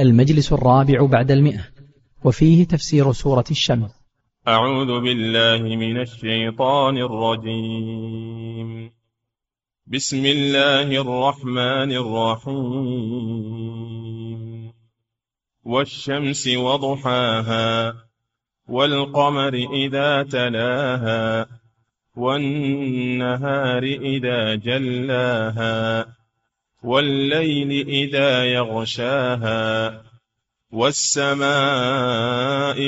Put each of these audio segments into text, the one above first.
المجلس الرابع بعد المئة وفيه تفسير سورة الشمس. أعوذ بالله من الشيطان الرجيم. بسم الله الرحمن الرحيم. والشمس وضحاها والقمر إذا تلاها والنهار إذا جلاها. والليل إذا يغشاها والسماء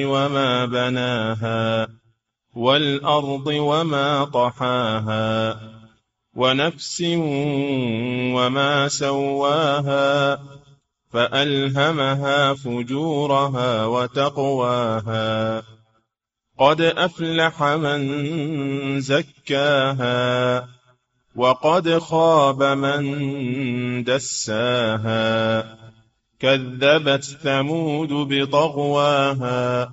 وما بناها والأرض وما طحاها ونفس وما سواها فألهمها فجورها وتقواها. قد أفلح من زكاها وقد خاب من دساها كذبت ثمود بطغواها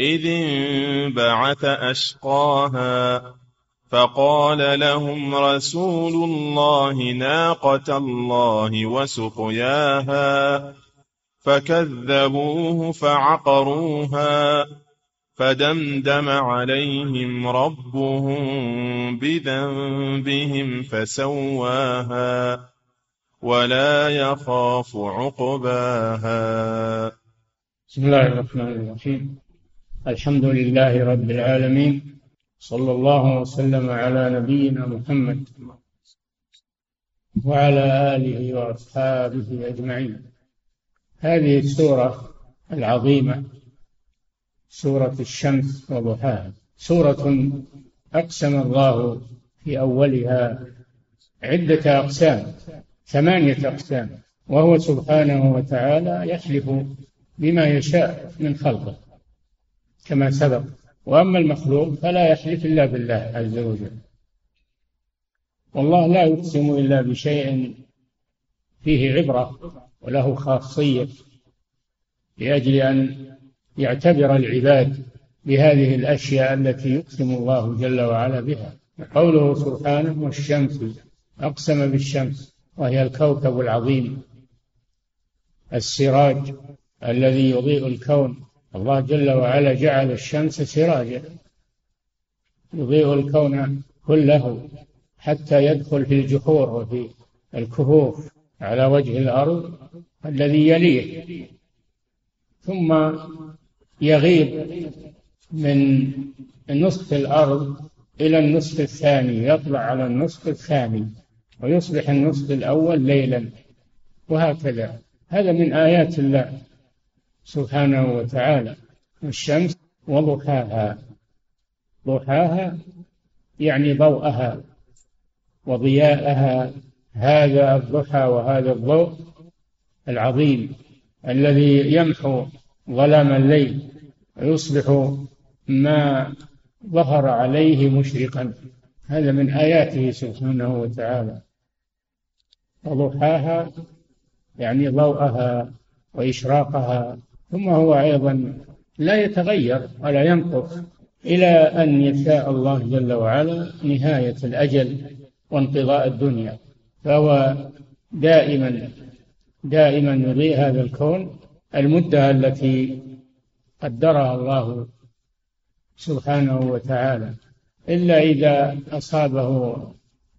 إذ انبعث أشقاها. فقال لهم رسول الله ناقة الله وسقياها فكذبوه فعقروها. فدمدم عليهم ربهم بذنبهم فسواها ولا يخاف عقباها. بسم الله الرحمن الرحيم. الحمد لله رب العالمين. صلى الله وسلم على نبينا محمد وعلى آله وأصحابه أجمعين. هذه السورة العظيمة سورة الشمس وضحاها. سورة أقسم الله في أولها عدة أقسام ثمانية أقسام وهو سبحانه وتعالى يحلف بما يشاء من خلقه كما سبق. وأما المخلوق فلا يحلف إلا بالله عز وجل. والله لا يقسم إلا بشيء فيه عبرة وله خاصية لأجل أن يعتبر العباد بهذه الأشياء التي يقسم الله جل وعلا بها. قوله سبحانه والشمس أقسم بالشمس وهي الكوكب العظيم السراج الذي يضيء الكون. الله جل وعلا جعل الشمس سراجا يضيء الكون كله حتى يدخل في الجحور وفي الكهوف على وجه الأرض الذي يليه. ثم يغيب من نصف الأرض إلى النصف الثاني يطلع على النصف الثاني ويصبح النصف الأول ليلا وهكذا. هذا من آيات الله سبحانه وتعالى. الشمس وضحاها. ضحاها يعني ضوءها وضياءها. هذا الضحى وهذا الضوء العظيم الذي يمحو ظلام الليل. ويصبح ما ظهر عليه مشرقا. هذا من آياته سبحانه وتعالى. وضحاها يعني ضوءها وإشراقها. ثم هو أيضا لا يتغير ولا ينقص إلى أن يشاء الله جل وعلا نهاية الأجل وانقضاء الدنيا. فهو دائما دائما يضيء هذا الكون المدة التي قدرها الله سبحانه وتعالى. إلا إذا أصابه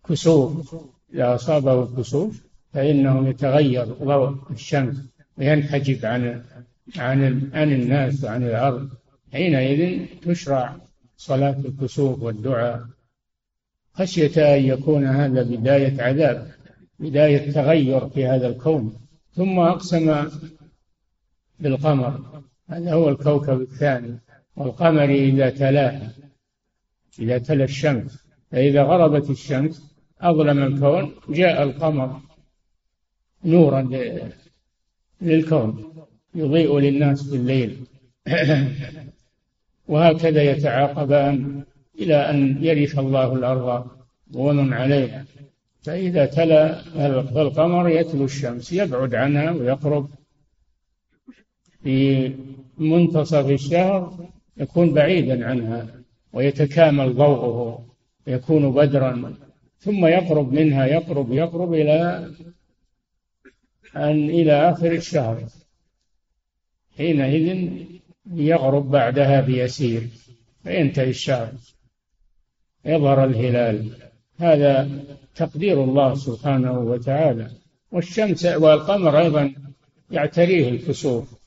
كسوف إذا أصابه كسوف فإنه يتغير ضوء الشمس وينحجب عن عن عن الناس وعن الأرض. حينئذ تشرع صلاة الكسوف والدعاء. خشية أن يكون هذا بداية عذاب بداية تغير في هذا الكون. ثم أقسم بالقمر. هذا هو الكوكب الثاني والقمر إذا تلاها إذا تلا الشمس. فإذا غربت الشمس أظلم الكون جاء القمر نورا للكون يضيء للناس في الليل. وهكذا يتعاقبان إلى أن يرث الله الأرض ومن عليها فإذا تلا القمر يتلو الشمس يبعد عنها ويقرب في منتصف الشهر يكون بعيدا عنها ويتكامل ضوءه يكون بدرا ثم يقرب منها يقرب يقرب إلى أن إلى آخر الشهر. حينئذ يغرب بعدها بيسير فينتهي الشهر. يظهر الهلال. هذا تقدير الله سبحانه وتعالى. والشمس والقمر أيضا يعتريه الكسوف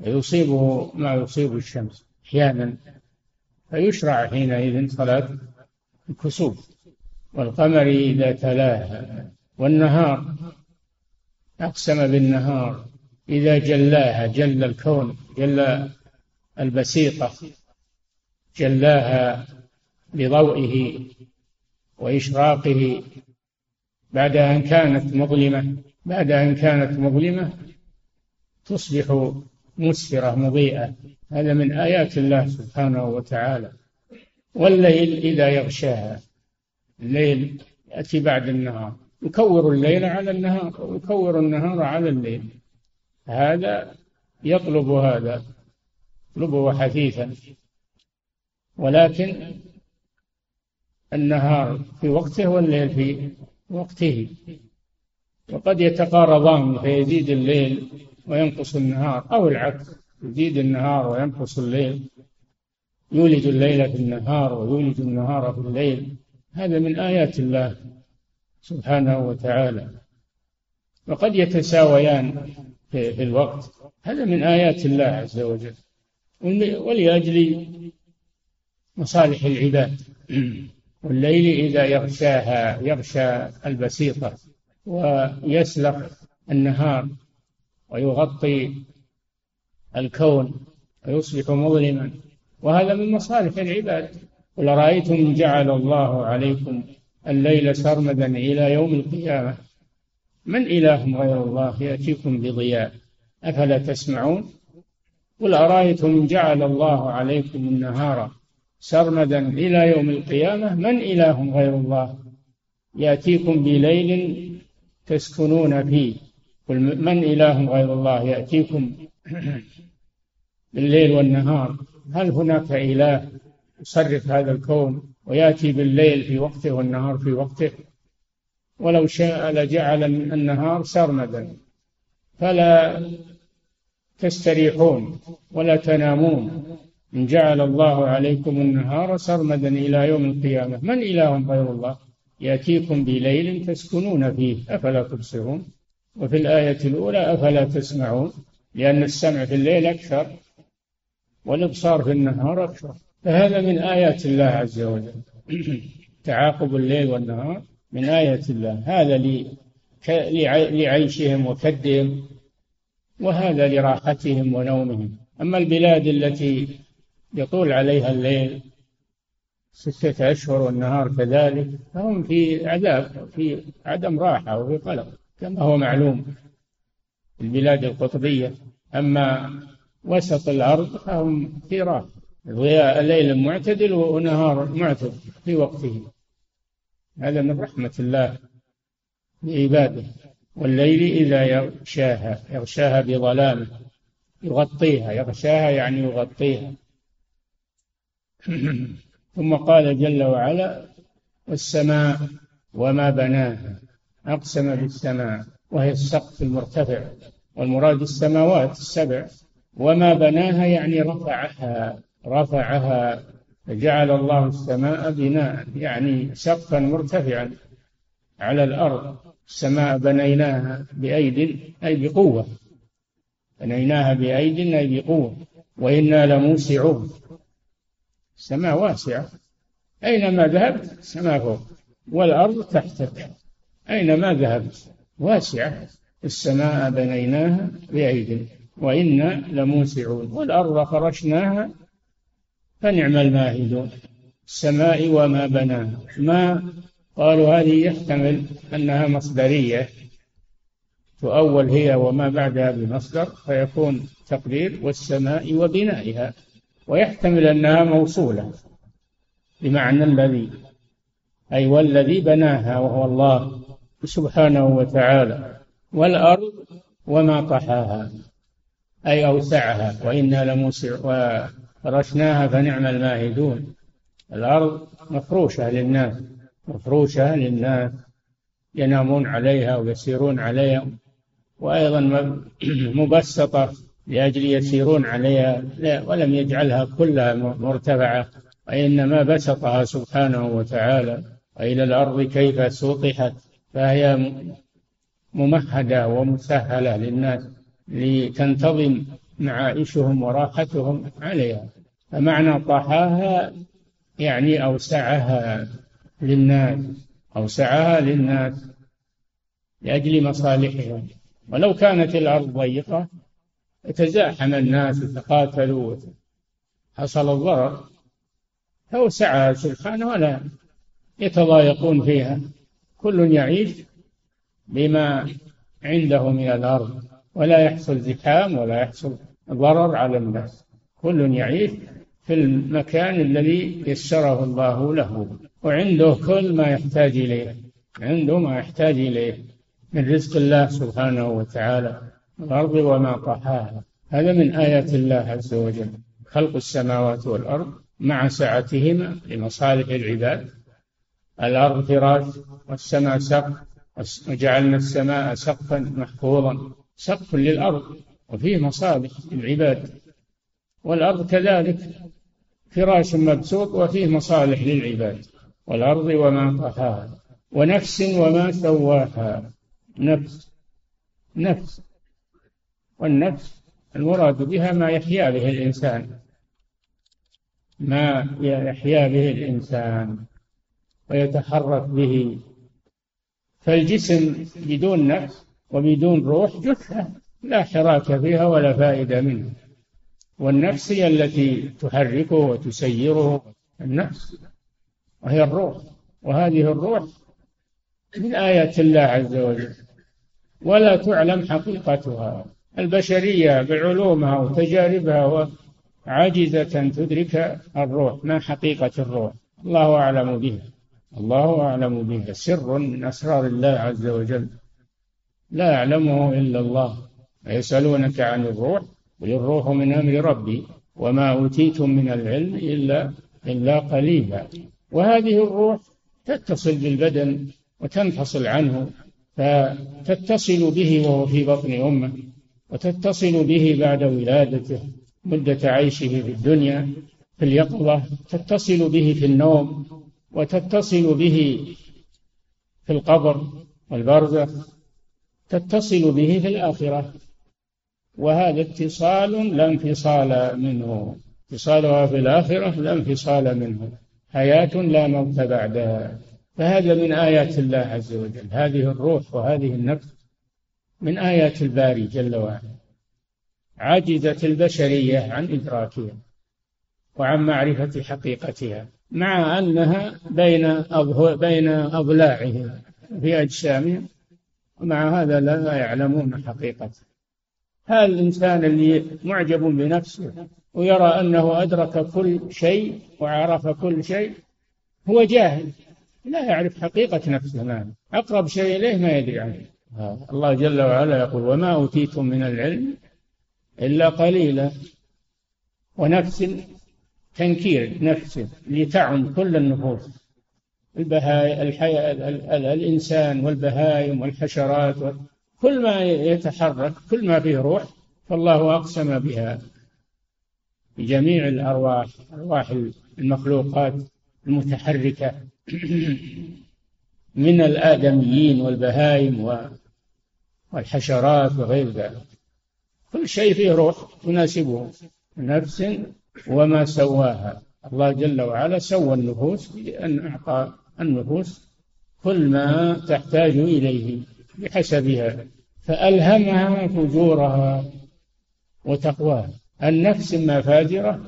ويصيبه ما يصيب الشمس أحيانا فيشرع حينئذ صلاة الكسوف والقمر إذا تلاها والنهار أقسم بالنهار إذا جلاها جل الكون جل البسيطة جلاها بضوئه وإشراقه بعد أن كانت مظلمة بعد أن كانت مظلمة تصبح مسفرة مضيئة. هذا من آيات الله سبحانه وتعالى. والليل إذا يغشاها. الليل يأتي بعد النهار. يكور الليل على النهار ويكور النهار على الليل. هذا يطلب هذا يطلبه حثيثا. ولكن النهار في وقته والليل في وقته. وقد يتقارضان فيزيد الليل وينقص النهار أو العكس يزيد النهار وينقص الليل. يولج الليل في النهار ويولج النهار في الليل. هذا من آيات الله سبحانه وتعالى. وقد يتساويان في الوقت. هذا من آيات الله عز وجل. ولأجل مصالح العباد. والليل إذا يغشاها يغشى البسيطة ويسلق النهار. ويغطي الكون ويصبح مظلما. وهذا من مصالح العباد. قل أرأيتم جعل الله عليكم الليل سرمدا إلى يوم القيامة؟ من إله غير الله يأتيكم بضياء؟ أفلا تسمعون؟ قل أرأيتم جعل الله عليكم النهار سرمدا إلى يوم القيامة؟ من إله غير الله يأتيكم بليل تسكنون فيه؟ قل من إله غير الله يأتيكم بالليل والنهار؟ هل هناك إله يصرف هذا الكون ويأتي بالليل في وقته والنهار في وقته؟ ولو شاء لجعل النهار سرمدا. فلا تستريحون ولا تنامون. إن جعل الله عليكم النهار سرمدا إلى يوم القيامة. من إله غير الله؟ يأتيكم بليل تسكنون فيه. أفلا تبصرون؟ وفي الآية الأولى أفلا تسمعون؟ لأن السمع في الليل أكثر والإبصار في النهار أكثر. فهذا من آيات الله عز وجل. تعاقب الليل والنهار من آية الله. هذا لعيشهم وكدهم وهذا لراحتهم ونومهم. أما البلاد التي يطول عليها الليل ستة أشهر والنهار كذلك فهم في عذاب في عدم راحة وفي قلق. كما هو معلوم في البلاد القطبية أما وسط الأرض فهم في راحة ضياء ليل معتدل ونهار معتدل في وقته. هذا من رحمة الله لعباده. والليل إذا يغشاها يغشاها بظلامه يغطيها. يغشاها يعني يغطيها. ثم قال جل وعلا والسماء وما بناها. أقسم بالسماء وهي السقف المرتفع والمراد السماوات السبع وما بناها يعني رفعها رفعها جعل الله السماء بناء يعني سقفا مرتفعا على الأرض. السماء بنيناها بأيد أي بقوة. بنيناها بأيد أي بقوة. وإنا لموسعون. السماء واسعة. أينما ذهبت؟ السماء فوق. والأرض تحتك. أينما ذهبت واسعة السماء بنيناها بأيد. وإنا لموسعون. والأرض فرشناها. فنعم الماهدون. السماء وما بناها. ما قالوا هذه يحتمل أنها مصدرية. تؤول هي وما بعدها بمصدر فيكون تقدير والسماء وبنائها. ويحتمل أنها موصولة. بمعنى الذي. أي والذي بناها وهو الله. سبحانه وتعالى. والأرض وما طحاها أي أوسعها وإنا لموسع وفرشناها فنعم الماهدون. الأرض مفروشة للناس مفروشة للناس ينامون عليها ويسيرون عليها وأيضا مبسطة لأجل يسيرون عليها. لا ولم يجعلها كلها مرتفعة وإنما بسطها سبحانه وتعالى. وإلى الأرض كيف سطحت فهي ممهدة ومسهلة للناس لتنتظم معائشهم وراحتهم عليها. فمعنى طحاها يعني أوسعها للناس أوسعها للناس لأجل مصالحهم. ولو كانت الأرض ضيقة تزاحم الناس وتقاتلوا حصل الضرر فوسعها سبحانه ولا يتضايقون فيها. كل يعيش بما عنده من الأرض ولا يحصل زحام ولا يحصل ضرر على الناس كل يعيش في المكان الذي يسره الله له وعنده كل ما يحتاج إليه عنده ما يحتاج إليه من رزق الله سبحانه وتعالى الأرض وما طحاها. هذا من آيات الله عز وجل. خلق السماوات والأرض مع سعتهما لمصالح العباد. الأرض فراش والسماء سقف وجعلنا السماء سقفا محفوظا. سقف للأرض وفيه مصالح للعباد. والأرض كذلك فراش مبسوط وفيه مصالح للعباد. والأرض وما طحاها ونفس وما سواها. نفس نفس. والنفس المراد بها ما يحيا به الإنسان. ما يحيا به الإنسان. ويتحرك به. فالجسم بدون نفس وبدون روح جثة لا حراك فيها ولا فائدة منه. والنفس هي التي تحركه وتسيره النفس وهي الروح. وهذه الروح من آيات الله عز وجل. ولا تعلم حقيقتها. البشرية بعلومها وتجاربها عاجزة تدرك الروح ما حقيقة الروح. الله أعلم بها. الله أعلم بها سر من أسرار الله عز وجل. لا يعلمه إلا الله. ويسألونك عن الروح. قل الروح من أمر ربي. وما أوتيتم من العلم إلا إلا قليلا. وهذه الروح تتصل بالبدن وتنفصل عنه. فتتصل به وهو في بطن أمه. وتتصل به بعد ولادته. مدة عيشه في الدنيا في اليقظة. تتصل به في النوم. وتتصل به في القبر والبرزخ تتصل به في الآخرة. وهذا اتصال لا انفصال منه. اتصالها في الآخرة لا انفصال منه. حياة لا موت بعدها. فهذا من آيات الله عز وجل. هذه الروح وهذه النفس من آيات الباري جل وعلا. عجزت البشرية عن إدراكها وعن معرفة حقيقتها. مع أنها بين بين أضلاعهم في أجسامهم ومع هذا لا يعلمون حقيقته هذا الإنسان اللي معجب بنفسه ويرى أنه أدرك كل شيء وعرف كل شيء هو جاهل لا يعرف حقيقة نفسه ما أقرب شيء إليه ما يدري عنه. الله جل وعلا يقول وما أوتيتم من العلم إلا قليلا. ونفس تنكير نفس لتعم كل النفوس. البهاي الحياة الإنسان والبهائم والحشرات كل ما يتحرك كل ما فيه روح فالله أقسم بها. بجميع الأرواح أرواح المخلوقات المتحركة من الآدميين والبهائم والحشرات وغير ذلك. كل شيء فيه روح تناسبه. نفس وما سواها. الله جل وعلا سوى النفوس بأن أعطى النفوس كل ما تحتاج إليه بحسبها فألهمها فجورها وتقواها. النفس إما فاجرة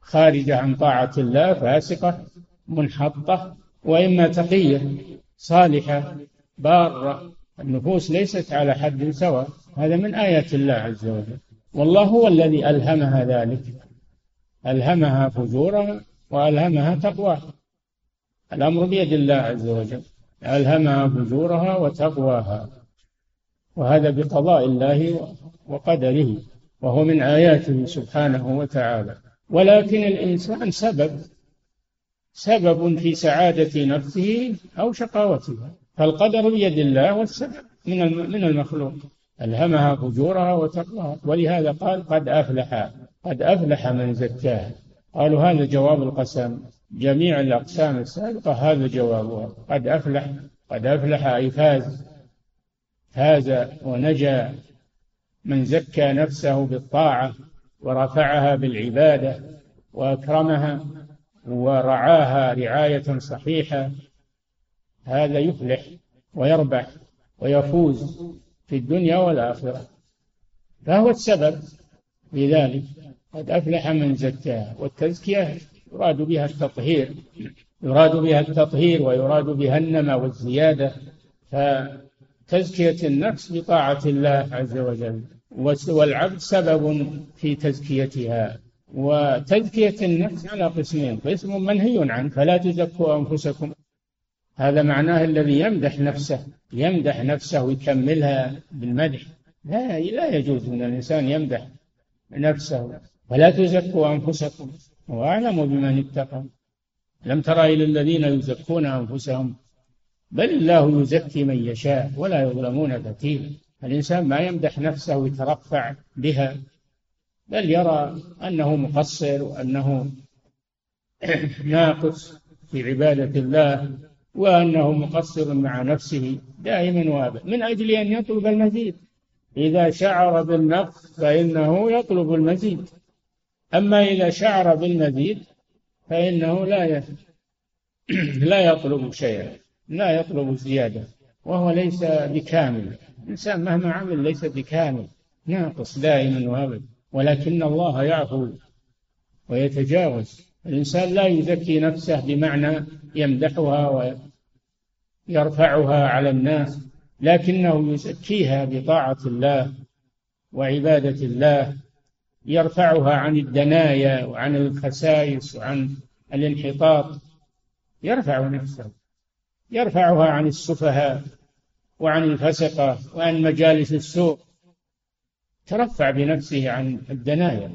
خارجة عن طاعة الله فاسقة منحطة وإما تقية صالحة بارة. النفوس ليست على حد سواء. هذا من آيات الله عز وجل. والله هو الذي ألهمها ذلك. ألهمها فجورها وألهمها تقواها. الأمر بيد الله عز وجل. ألهمها فجورها وتقواها. وهذا بقضاء الله وقدره وهو من آياته سبحانه وتعالى. ولكن الإنسان سبب سبب في سعادة نفسه أو شقاوتها. فالقدر بيد الله والسبب من من المخلوق. ألهمها فجورها وتقواها. ولهذا قال قد أفلح قد أفلح من زكاها قالوا هذا جواب القسم. جميع الأقسام السابقة هذا جوابها. قد أفلح قد أفلح أي فاز. فاز ونجا. من زكى نفسه بالطاعة ورفعها بالعبادة وأكرمها ورعاها رعاية صحيحة هذا يفلح ويربح ويفوز في الدنيا والآخرة. فهو السبب في ذلك. قد أفلح من زكاها. والتزكية يراد بها التطهير يراد بها التطهير ويراد بها النمى والزيادة. فتزكية النفس بطاعة الله عز وجل. والعبد سبب في تزكيتها. وتزكية النفس على قسمين. قسم منهي عنه. فلا تزكوا أنفسكم. هذا معناه الذي يمدح نفسه. يمدح نفسه ويكملها بالمدح. لا لا يجوز إن الإنسان يمدح نفسه. ولا تزكوا أنفسكم. واعلموا بمن اتقى. لم تر إلى الذين يزكون أنفسهم. بل الله يزكي من يشاء ولا يظلمون فتيلا الإنسان ما يمدح نفسه ويترفع بها. بل يرى أنه مقصر وأنه ناقص في عبادة الله وأنه مقصر مع نفسه دائما وأبدا. من أجل أن يطلب المزيد. إذا شعر بالنقص فإنه يطلب المزيد. أما إذا شعر بالمزيد فإنه لا لا يطلب شيئا لا يطلب زيادة وهو ليس بكامل. الإنسان مهما عمل ليس بكامل ناقص دائما وابدا ولكن الله يعفو ويتجاوز. الإنسان لا يزكي نفسه بمعنى يمدحها ويرفعها على الناس لكنه يزكيها بطاعة الله وعبادة الله يرفعها عن الدنايا وعن الخسائس وعن الانحطاط. يرفع نفسه. يرفعها عن السفهاء وعن الفسقة وعن مجالس السوء. ترفع بنفسه عن الدنايا.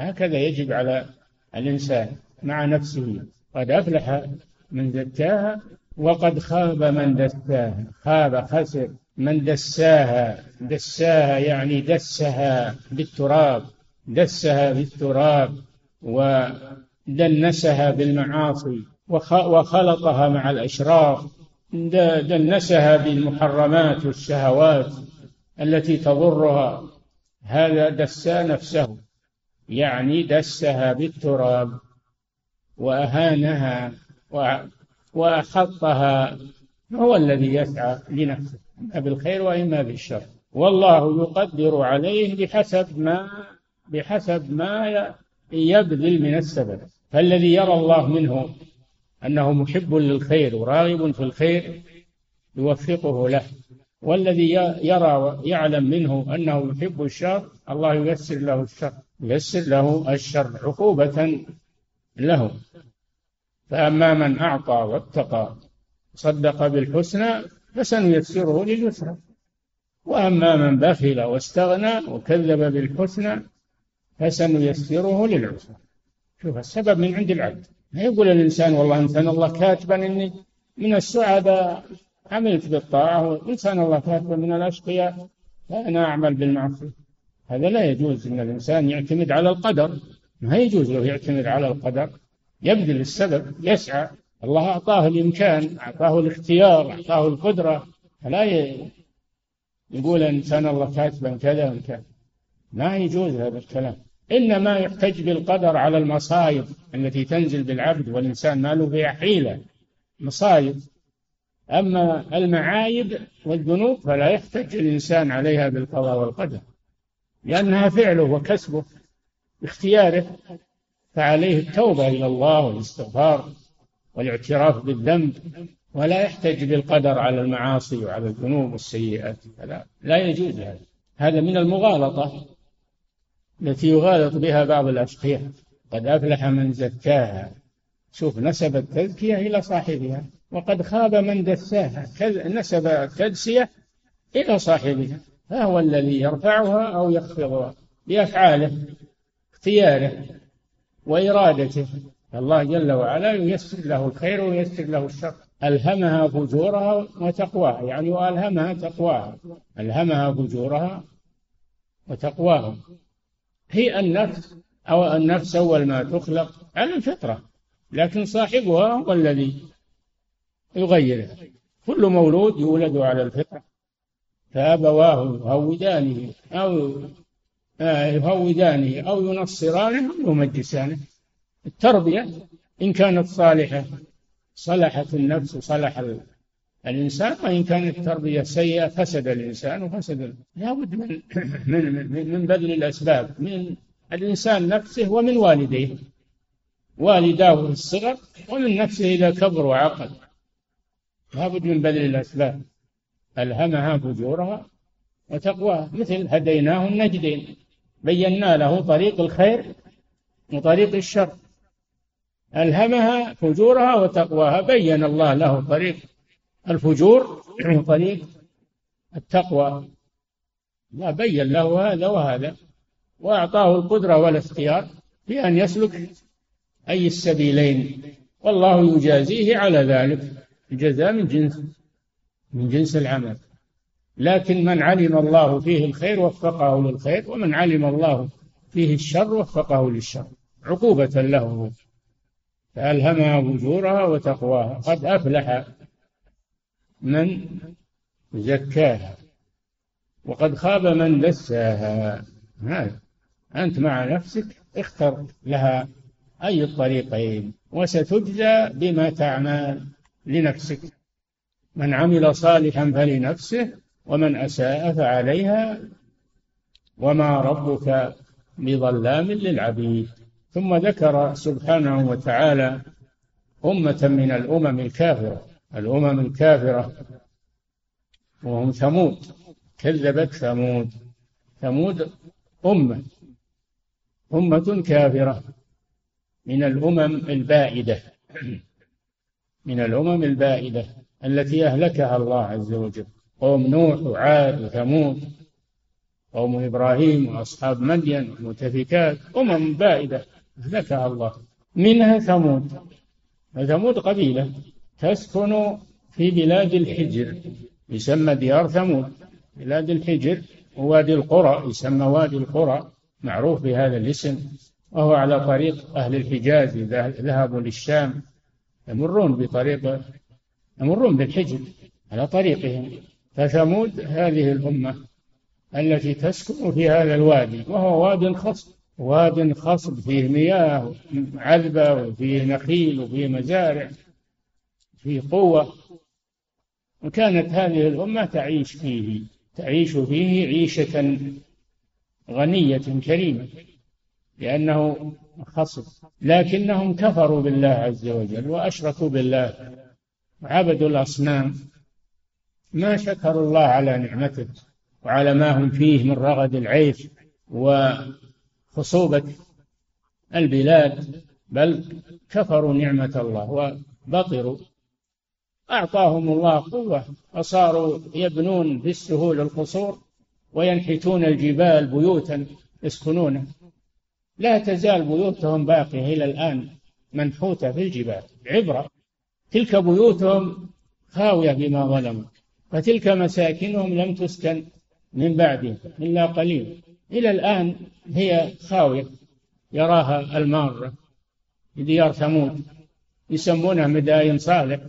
هكذا يجب على الإنسان مع نفسه. قد أفلح من زكاها وقد خاب من دساها. خاب خسر من دساها. دساها يعني دسها بالتراب. دسها بالتراب ودنسها بالمعاصي وخلطها مع الأشرار دنسها بالمحرمات والشهوات التي تضرها. هذا دسا نفسه يعني دسها بالتراب وأهانها وأحطها هو الذي يسعى لنفسه إما بالخير وإما بالشر. والله يقدر عليه بحسب ما بحسب ما يبذل من السبب. فالذي يرى الله منه أنه محب للخير وراغب في الخير يوفقه له. والذي يرى ويعلم منه أنه يحب الشر الله ييسر له الشر ييسر له الشر عقوبة له. فأما من أعطى واتقى صدق بالحسنى فسنيسره لليسرى. وأما من بخل واستغنى وكذب بالحسنى فسنيسره للعسرى شوف السبب من عند العبد. ما يقول الإنسان والله إن كان الله كاتبا إني من السعداء. عملت بالطاعة وإن كان الله كاتبا من الأشقياء. فأنا أعمل بالمعصية. هذا لا يجوز أن الإنسان يعتمد على القدر. ما يجوز له يعتمد على القدر. يبذل السبب يسعى. الله أعطاه الإمكان أعطاه الاختيار أعطاه القدرة. فلا يقول إن كان الله كاتبا كذا وكذا. ما يجوز هذا الكلام. إنما يحتج بالقدر على المصائب التي تنزل بالعبد والإنسان ما له فيها حيلة. مصائب أما المعايب والذنوب فلا يحتج الإنسان عليها بالقضاء والقدر لأنها فعله وكسبه باختياره فعليه التوبة إلى الله والاستغفار والاعتراف بالذنب. ولا يحتج بالقدر على المعاصي وعلى الذنوب والسيئات. لا, لا يجوز هذا. هذا من المغالطة. التي يغالط بها بعض الأشقياء. قد أفلح من زكاها. شوف نسب التزكية إلى صاحبها. وقد خاب من دساها. نسب التدسية إلى صاحبها. فهو الذي يرفعها أو يخفضها بأفعاله اختياره وإرادته. الله جل وعلا ييسر له الخير وييسر له الشر. ألهمها فجورها وتقواها. يعني وألهمها تقواها. ألهمها فجورها وتقواها. هي النفس أو النفس أول ما تخلق على الفطرة لكن صاحبها هو الذي يغيرها. كل مولود يولد على الفطرة فأبواه يهودانه أو آه، يهودانه أو ينصرانه أو يمجسانه. التربية إن كانت صالحة صلحت النفس وصلح الإنسان وإن كانت التربية سيئة فسد الإنسان وفسد لا بد من من من بذل الأسباب من الإنسان نفسه ومن والديه. والداه في الصغر ومن نفسه إذا كبر وعقل. لابد من بذل الأسباب. ألهمها فجورها وتقواها مثل هديناه النجدين. بينا له طريق الخير وطريق الشر. ألهمها فجورها وتقواها. بين الله له طريق الفجور وطريق التقوى. لا بين له هذا وهذا وأعطاه القدرة والاختيار في أن يسلك أي السبيلين. والله يجازيه على ذلك الجزاء من جنس من جنس العمل. لكن من علم الله فيه الخير وفقه للخير ومن علم الله فيه الشر وفقه للشر. عقوبة له فألهمها فجورها وتقواها. قد أفلح من زكاها. وقد خاب من دساها. هذا أنت مع نفسك اختر لها أي الطريقين وستجزى بما تعمل لنفسك. من عمل صالحا فلنفسه ومن أساء فعليها. وما ربك بظلام للعبيد. ثم ذكر سبحانه وتعالى أمة من الأمم الكافرة. الأمم الكافرة وهم ثمود كذبت ثمود. ثمود أمة أمة كافرة من الأمم البائدة من الأمم البائدة التي أهلكها الله عز وجل. قوم نوح وعاد وثمود قوم إبراهيم وأصحاب مدين والمتفكات أمم بائدة أهلكها الله. منها ثمود. ثمود قبيلة. تسكن في بلاد الحجر يسمى ديار ثمود. بلاد الحجر ووادي القرى يسمى وادي القرى معروف بهذا الاسم. وهو على طريق أهل الحجاز إذا ذهبوا للشام يمرون بطريق يمرون بالحجر على طريقهم. فثمود هذه الأمة التي تسكن في هذا الوادي وهو واد خصب. واد خصب فيه مياه عذبة وفيه نخيل وفيه مزارع. فيه قوة. وكانت هذه الأمة تعيش فيه تعيش فيه عيشة غنية كريمة لأنه خصب. لكنهم كفروا بالله عز وجل وأشركوا بالله وعبدوا الأصنام. ما شكروا الله على نعمته وعلى ما هم فيه من رغد العيش وخصوبة البلاد بل كفروا نعمة الله وبطروا أعطاهم الله قوة فصاروا يبنون في السهول القصور وينحتون الجبال بيوتا يسكنونها لا تزال بيوتهم باقية إلى الآن منحوتة في الجبال. عبرة. تلك بيوتهم خاوية بما ظلموا فتلك مساكنهم لم تسكن من بعدهم إلا قليل. إلى الآن هي خاوية يراها المارة في ديار ثمود يسمونها مداين صالح.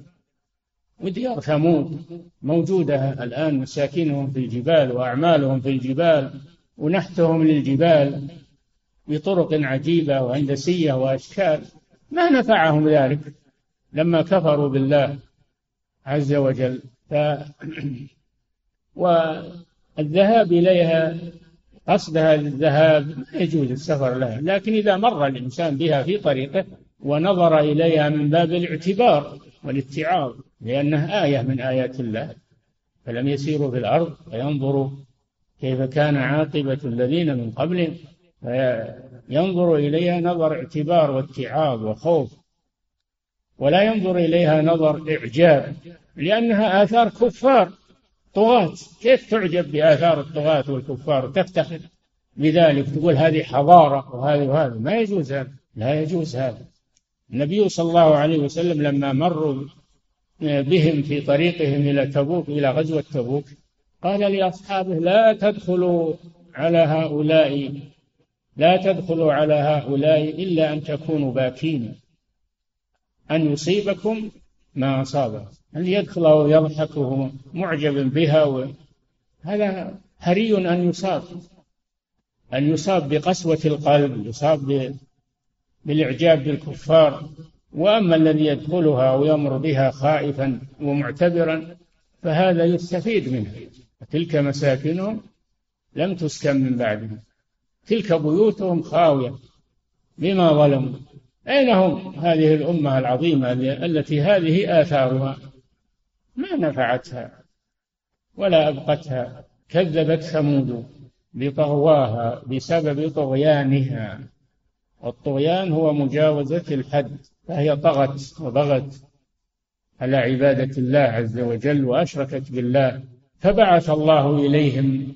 وديار ثمود موجودة الآن مساكنهم في الجبال وأعمالهم في الجبال ونحتهم للجبال بطرق عجيبة وهندسية وأشكال ما نفعهم ذلك لما كفروا بالله عز وجل. ف والذهاب إليها قصدها للذهاب ما يجوز السفر لها لكن إذا مر الإنسان بها في طريقه ونظر إليها من باب الاعتبار والاتعاظ لأنها آية من آيات الله. فلم يسيروا في الأرض فينظروا كيف كان عاقبة الذين من قبلهم. فينظر إليها نظر اعتبار واتعاظ وخوف ولا ينظر إليها نظر إعجاب لأنها آثار كفار طغاة. كيف تعجب بآثار الطغاة والكفار؟ وتفتخر بذلك تقول هذه حضارة وهذه وهذا ما يجوز هذا لا يجوز هذا. النبي صلى الله عليه وسلم لما مروا بهم في طريقهم إلى تبوك إلى غزوة تبوك قال لأصحابه لا تدخلوا على هؤلاء لا تدخلوا على هؤلاء إلا أن تكونوا باكين أن يصيبكم ما أصابه أن يدخل ويضحك وهو معجب بها. و... هذا هري أن يصاب أن يصاب بقسوة القلب يصاب بالإعجاب بالكفار وأما الذي يدخلها ويمر بها خائفا ومعتبرا فهذا يستفيد منه. تلك مساكنهم لم تسكن من بعدهم. تلك بيوتهم خاوية بما ظلموا. أين هم هذه الأمة العظيمة التي هذه آثارها؟ ما نفعتها ولا أبقتها. كذبت ثمود بطغواها بسبب طغيانها. والطغيان هو مجاوزة الحد فهي طغت وبغت على عبادة الله عز وجل وأشركت بالله فبعث الله إليهم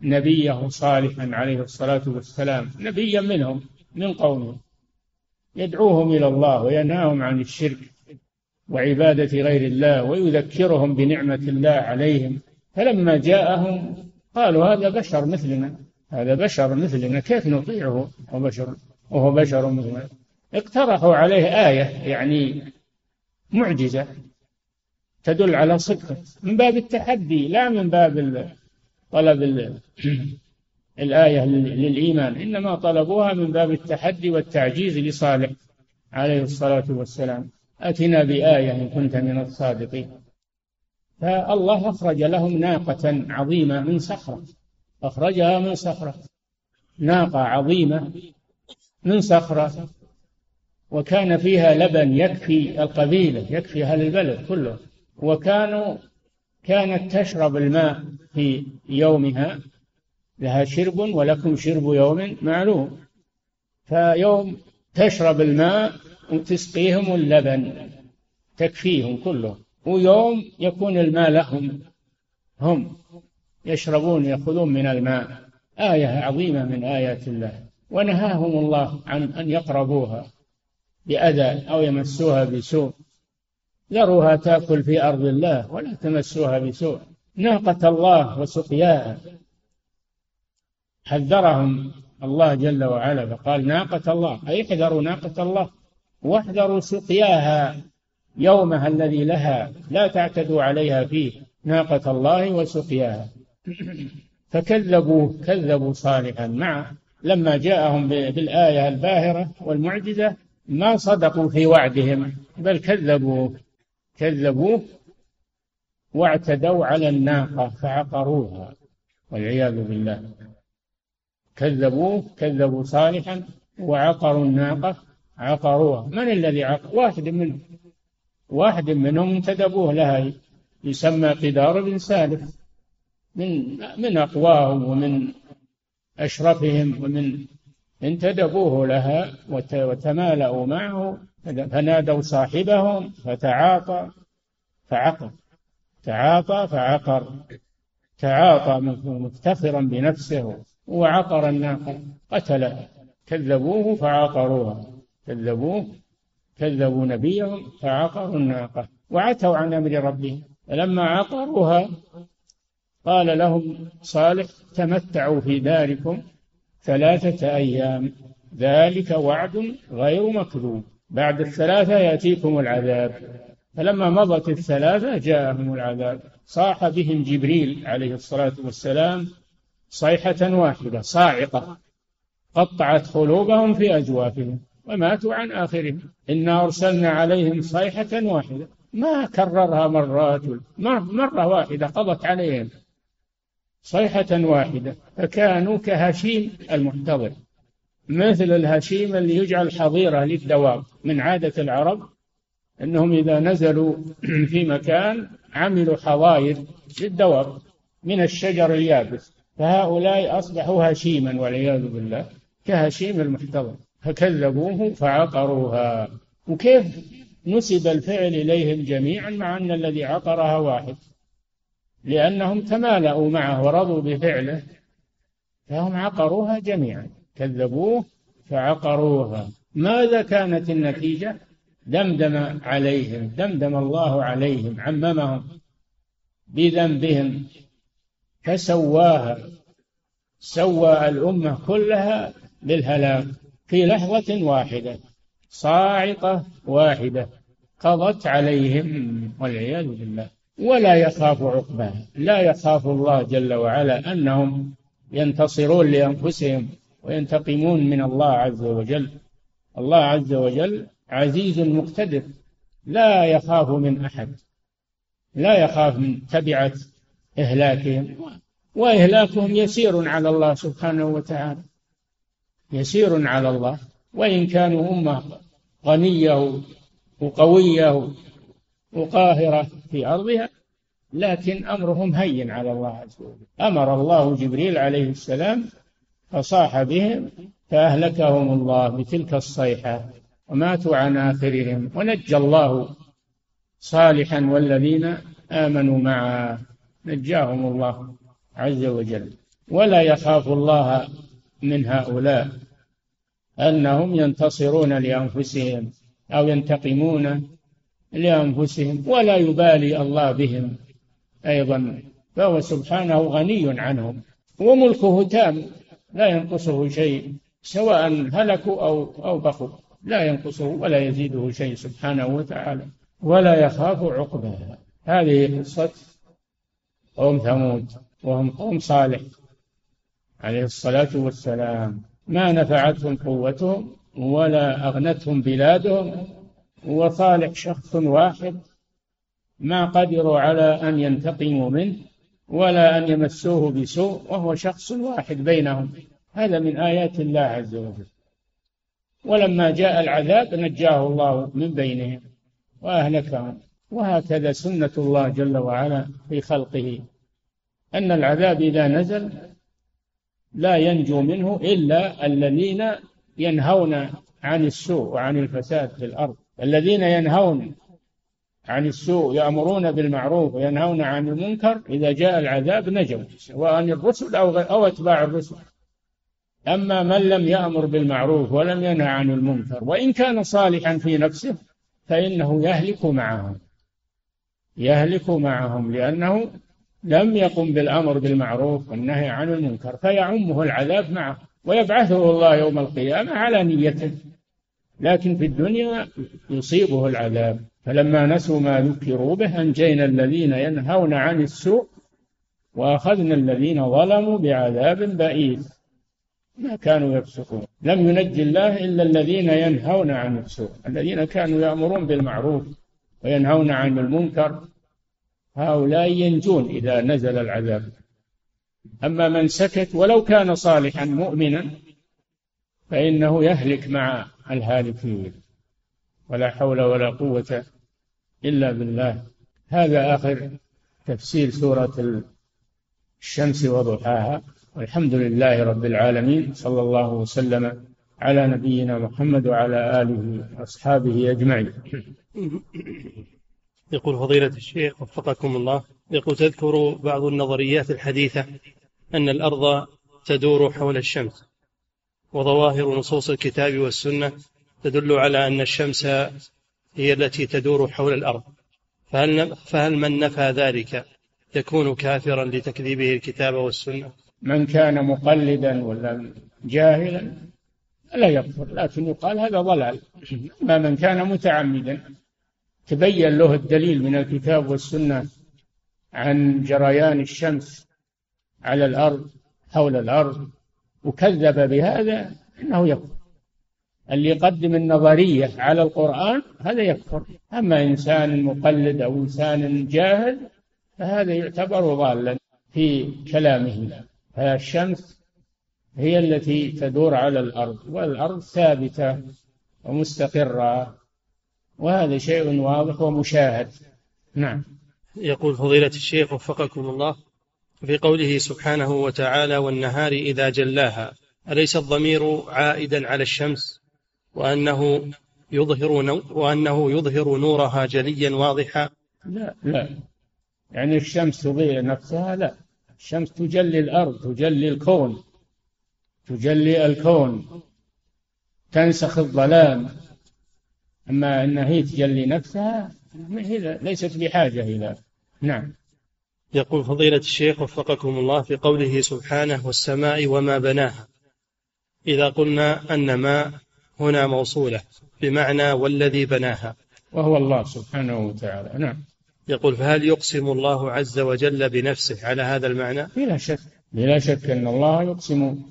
نبيه صالحا عليه الصلاة والسلام نبيا منهم من قومه. يدعوهم إلى الله وينهاهم عن الشرك وعبادة غير الله ويذكرهم بنعمة الله عليهم. فلما جاءهم قالوا هذا بشر مثلنا هذا بشر مثلنا كيف نطيعه؟ وهو بشر وهو بشر مثلنا اقترحوا عليه آية يعني معجزة تدل على صدقه من باب التحدي لا من باب طلب الآية للإيمان إنما طلبوها من باب التحدي والتعجيز لصالح. عليه الصلاة والسلام. أتنا بآية إن كنت من الصادقين. فالله أخرج لهم ناقة عظيمة من صخرة. أخرجها من صخرة. ناقة عظيمة. من صخرة وكان فيها لبن يكفي القبيلة يكفي أهل البلد كله. وكانوا كانت تشرب الماء في يومها لها شرب ولكم شرب يوم معلوم. فيوم تشرب الماء وتسقيهم اللبن تكفيهم كلهم ويوم يكون الماء لهم هم يشربون يأخذون من الماء. آية عظيمة من آيات الله. ونهاهم الله عن أن يقربوها بأذى أو يمسوها بسوء. ذروها تأكل في أرض الله ولا تمسوها بسوء. ناقة الله وسقياها. حذرهم الله جل وعلا فقال ناقة الله. أي احذروا ناقة الله. واحذروا سقياها يومها الذي لها. لا تعتدوا عليها فيه. ناقة الله وسقياها. فكذبوا كذبوا صالحا. مع لما جاءهم بالآية الباهرة والمعجزة ما صدقوا في وعدهم بل كذبوا. كذبوه واعتدوا على الناقة فعقروها والعياذ بالله. كذبوه كذبوا صالحا وعقروا الناقة عقروها. من الذي عقر واحد منهم. واحد منهم انتدبوه لها يسمى قدار بن سالف من من أقواهم ومن أشرفهم ومن انتدبوه لها وتمالأوا معه فنادوا صاحبهم فتعاطى فعقر تعاطى فعقر تعاطى مفتخرا بنفسه وعقر الناقة قتلها كذبوه فعقروها كذبوه كذبوا نبيهم فعقروا الناقة وعتوا عن أمر ربهم فلما عقروها قال لهم صالح تمتعوا في داركم ثلاثة أيام. ذلك وعد غير مكذوب. بعد الثلاثة يأتيكم العذاب. فلما مضت الثلاثة جاءهم العذاب. صاح بهم جبريل عليه الصلاة والسلام صيحة واحدة صاعقة. قطعت قلوبهم في أجوافهم وماتوا عن آخرهم. إنا أرسلنا عليهم صيحة واحدة. ما كررها مرات. مرة واحدة قضت عليهم. صيحة واحدة. فكانوا كهشيم المحتضر. مثل الهشيم اللي يجعل حظيرة للدواب من عادة العرب أنهم إذا نزلوا في مكان عملوا حظاير للدواب من الشجر اليابس. فهؤلاء أصبحوا هشيما والعياذ بالله كهشيم المحتضر. فكذبوه فعقروها. وكيف نسب الفعل إليهم جميعا مع أن الذي عقرها واحد؟ لأنهم تمالأوا معه ورضوا بفعله فهم عقروها جميعا. كذبوه فعقروها. ماذا كانت النتيجة؟ دمدم عليهم دمدم الله عليهم عممهم بذنبهم فسواها. سوى الأمة كلها بالهلاك في لحظة واحدة صاعقة واحدة قضت عليهم والعياذ بالله. ولا يخاف عقباها لا يخاف الله جل وعلا أنهم ينتصرون لأنفسهم وينتقمون من الله عز وجل. الله عز وجل عزيز مقتدر. لا يخاف من أحد. لا يخاف من تبعة إهلاكهم. وإهلاكهم يسير على الله سبحانه وتعالى. يسير على الله. وإن كانوا أمة غنية وقوية وقاهرة في أرضها لكن أمرهم هين على الله عز وجل. أمر الله جبريل عليه السلام فصاح بهم فأهلكهم الله بتلك الصيحة وماتوا عن آخرهم ونجى الله صالحا والذين آمنوا معه. نجاهم الله عز وجل. ولا يخاف الله من هؤلاء أنهم ينتصرون لأنفسهم أو ينتقمون لأنفسهم ولا يبالي الله بهم أيضا فهو سبحانه غني عنهم وملكه تام لا ينقصه شيء سواء هلكوا أو أو بقوا لا ينقصه ولا يزيده شيء سبحانه وتعالى ولا يخاف عقبها هذه قصة قوم ثمود وهم قوم صالح عليه الصلاة والسلام. ما نفعتهم قوتهم ولا أغنتهم بلادهم وصالح شخص واحد ما قدروا على أن ينتقموا منه ولا أن يمسوه بسوء وهو شخص واحد بينهم. هذا من آيات الله عز وجل. ولما جاء العذاب نجاه الله من بينهم وأهلكهم. وهكذا سنة الله جل وعلا في خلقه. أن العذاب إذا نزل لا ينجو منه إلا الذين ينهون عن السوء وعن الفساد في الأرض. الذين ينهون عن السوء يأمرون بالمعروف وينهون عن المنكر إذا جاء العذاب نجوا سواء الرسل أو أو أتباع الرسل. أما من لم يأمر بالمعروف ولم ينهى عن المنكر وإن كان صالحا في نفسه فإنه يهلك معهم. يهلك معهم لأنه لم يقم بالأمر بالمعروف والنهي عن المنكر فيعمه العذاب معه ويبعثه الله يوم القيامة على نيته. لكن في الدنيا يصيبه العذاب. فلما نسوا ما ذكروا به أنجينا الذين ينهون عن السوء وأخذنا الذين ظلموا بعذاب بئيس. ما كانوا يفسقون. لم ينجي الله إلا الذين ينهون عن السوء. الذين كانوا يأمرون بالمعروف وينهون عن المنكر هؤلاء ينجون إذا نزل العذاب. أما من سكت ولو كان صالحا مؤمنا فإنه يهلك مع الهالكين. ولا حول ولا قوة إلا بالله. هذا آخر تفسير سورة الشمس وضحاها. والحمد لله رب العالمين. صلى الله وسلم على نبينا محمد وعلى آله وأصحابه أجمعين. يقول فضيلة الشيخ وفقكم الله. يقول تذكر بعض النظريات الحديثة أن الأرض تدور حول الشمس. وظواهر نصوص الكتاب والسنة تدل على أن الشمس هي التي تدور حول الأرض. فهل, فهل من نفى ذلك يكون كافرا لتكذيبه الكتاب والسنة؟ من كان مقلدا ولا جاهلا لا يكفر لكن يقال هذا ضلال. أما من كان متعمدا تبين له الدليل من الكتاب والسنة عن جريان الشمس على الأرض حول الأرض وكذب بهذا إنه يكفر. اللي يقدم النظرية على القرآن هذا يكفر. أما إنسان مقلد أو إنسان جاهل فهذا يعتبر ضالا في كلامه. فالشمس هي التي تدور على الأرض والأرض ثابتة ومستقرة وهذا شيء واضح ومشاهد. نعم. يقول فضيلة الشيخ وفقكم الله في قوله سبحانه وتعالى والنهار إذا جلاها أليس الضمير عائدا على الشمس؟ وأنه يظهر وأنه يظهر نورها جليا واضحا؟ لا لا. يعني الشمس تضيء نفسها؟ لا. الشمس تجلي الأرض تجلي الكون تجلي الكون تنسخ الظلام. أما أنها هي تجلي نفسها ليست بحاجة إلى. نعم. يقول فضيلة الشيخ وفقكم الله في قوله سبحانه والسماء وما بناها. إذا قلنا أن ما هنا موصولة بمعنى والذي بناها. وهو الله سبحانه وتعالى. نعم. يقول فهل يقسم الله عز وجل بنفسه على هذا المعنى؟ بلا شك. بلا شك أن الله يقسم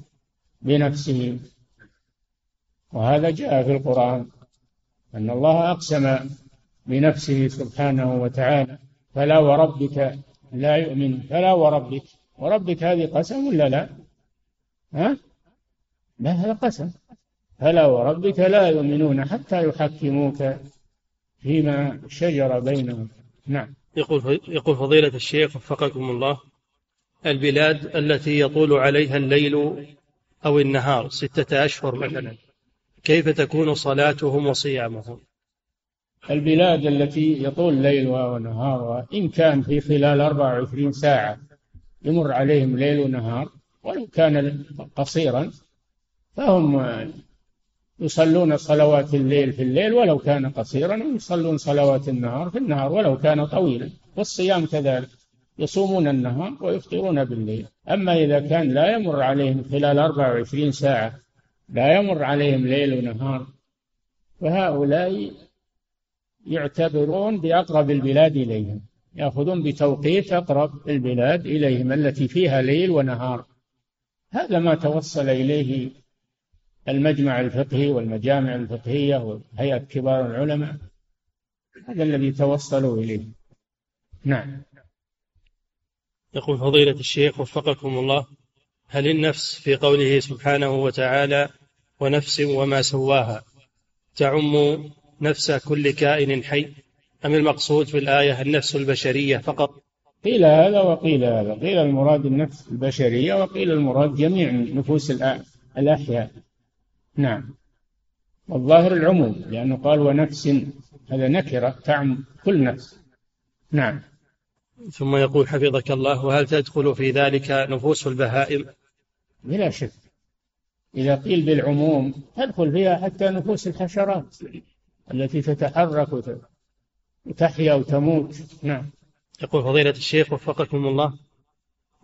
بنفسه. وهذا جاء في القرآن. أن الله أقسم بنفسه سبحانه وتعالى. فلا وربك لا يؤمن. فلا وربك. وربك هذه قسم ولا لا؟ ها؟ لا هذا قسم. فلا وربك لا يؤمنون حتى يحكموك فيما شجر بينهم. نعم. يقول يقول فضيلة الشيخ وفقكم الله البلاد التي يطول عليها الليل أو النهار ستة أشهر مثلا كيف تكون صلاتهم وصيامهم؟ البلاد التي يطول ليلها ونهارها إن كان في خلال 24 ساعة يمر عليهم ليل ونهار ولو كان قصيرا فهم يصلون صلوات الليل في الليل ولو كان قصيرا ويصلون صلوات النهار في النهار ولو كان طويلا والصيام كذلك يصومون النهار ويفطرون بالليل. أما إذا كان لا يمر عليهم خلال 24 ساعة لا يمر عليهم ليل ونهار فهؤلاء يعتبرون بأقرب البلاد إليهم يأخذون بتوقيت أقرب البلاد إليهم التي فيها ليل ونهار. هذا ما توصل إليه المجمع الفقهي والمجامع الفقهية وهيئة كبار العلماء. هذا الذي توصلوا إليه. نعم. يقول فضيلة الشيخ وفقكم الله هل النفس في قوله سبحانه وتعالى ونفس وما سواها تعم نفس كل كائن حي أم المقصود في الآية النفس البشرية فقط؟ قيل هذا وقيل هذا. قيل المراد النفس البشرية وقيل المراد جميع نفوس الأحياء. نعم. والظاهر العموم لأنه قال ونفس هذا نكرة تعم كل نفس. نعم. ثم يقول حفظك الله وهل تدخل في ذلك نفوس البهائم؟ بلا شك. إذا قيل بالعموم تدخل فيها حتى نفوس الحشرات. التي تتحرك وتحيا وتموت. نعم. يقول فضيلة الشيخ وفقكم الله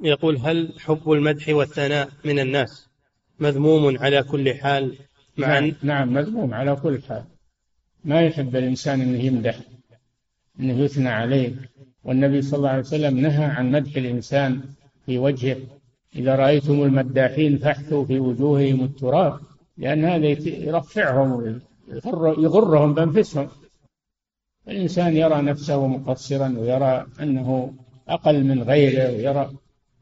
يقول هل حب المدح والثناء من الناس مذموم على كل حال مع نعم, نعم مذموم على كل حال. ما يحب الإنسان أنه يمدح أنه يثنى عليه. والنبي صلى الله عليه وسلم نهى عن مدح الإنسان في وجهه. إذا رأيتم المداحين فاحثوا في وجوههم التراب لأن هذا يرفعهم يغرهم بأنفسهم. الإنسان يرى نفسه مقصرا ويرى أنه أقل من غيره ويرى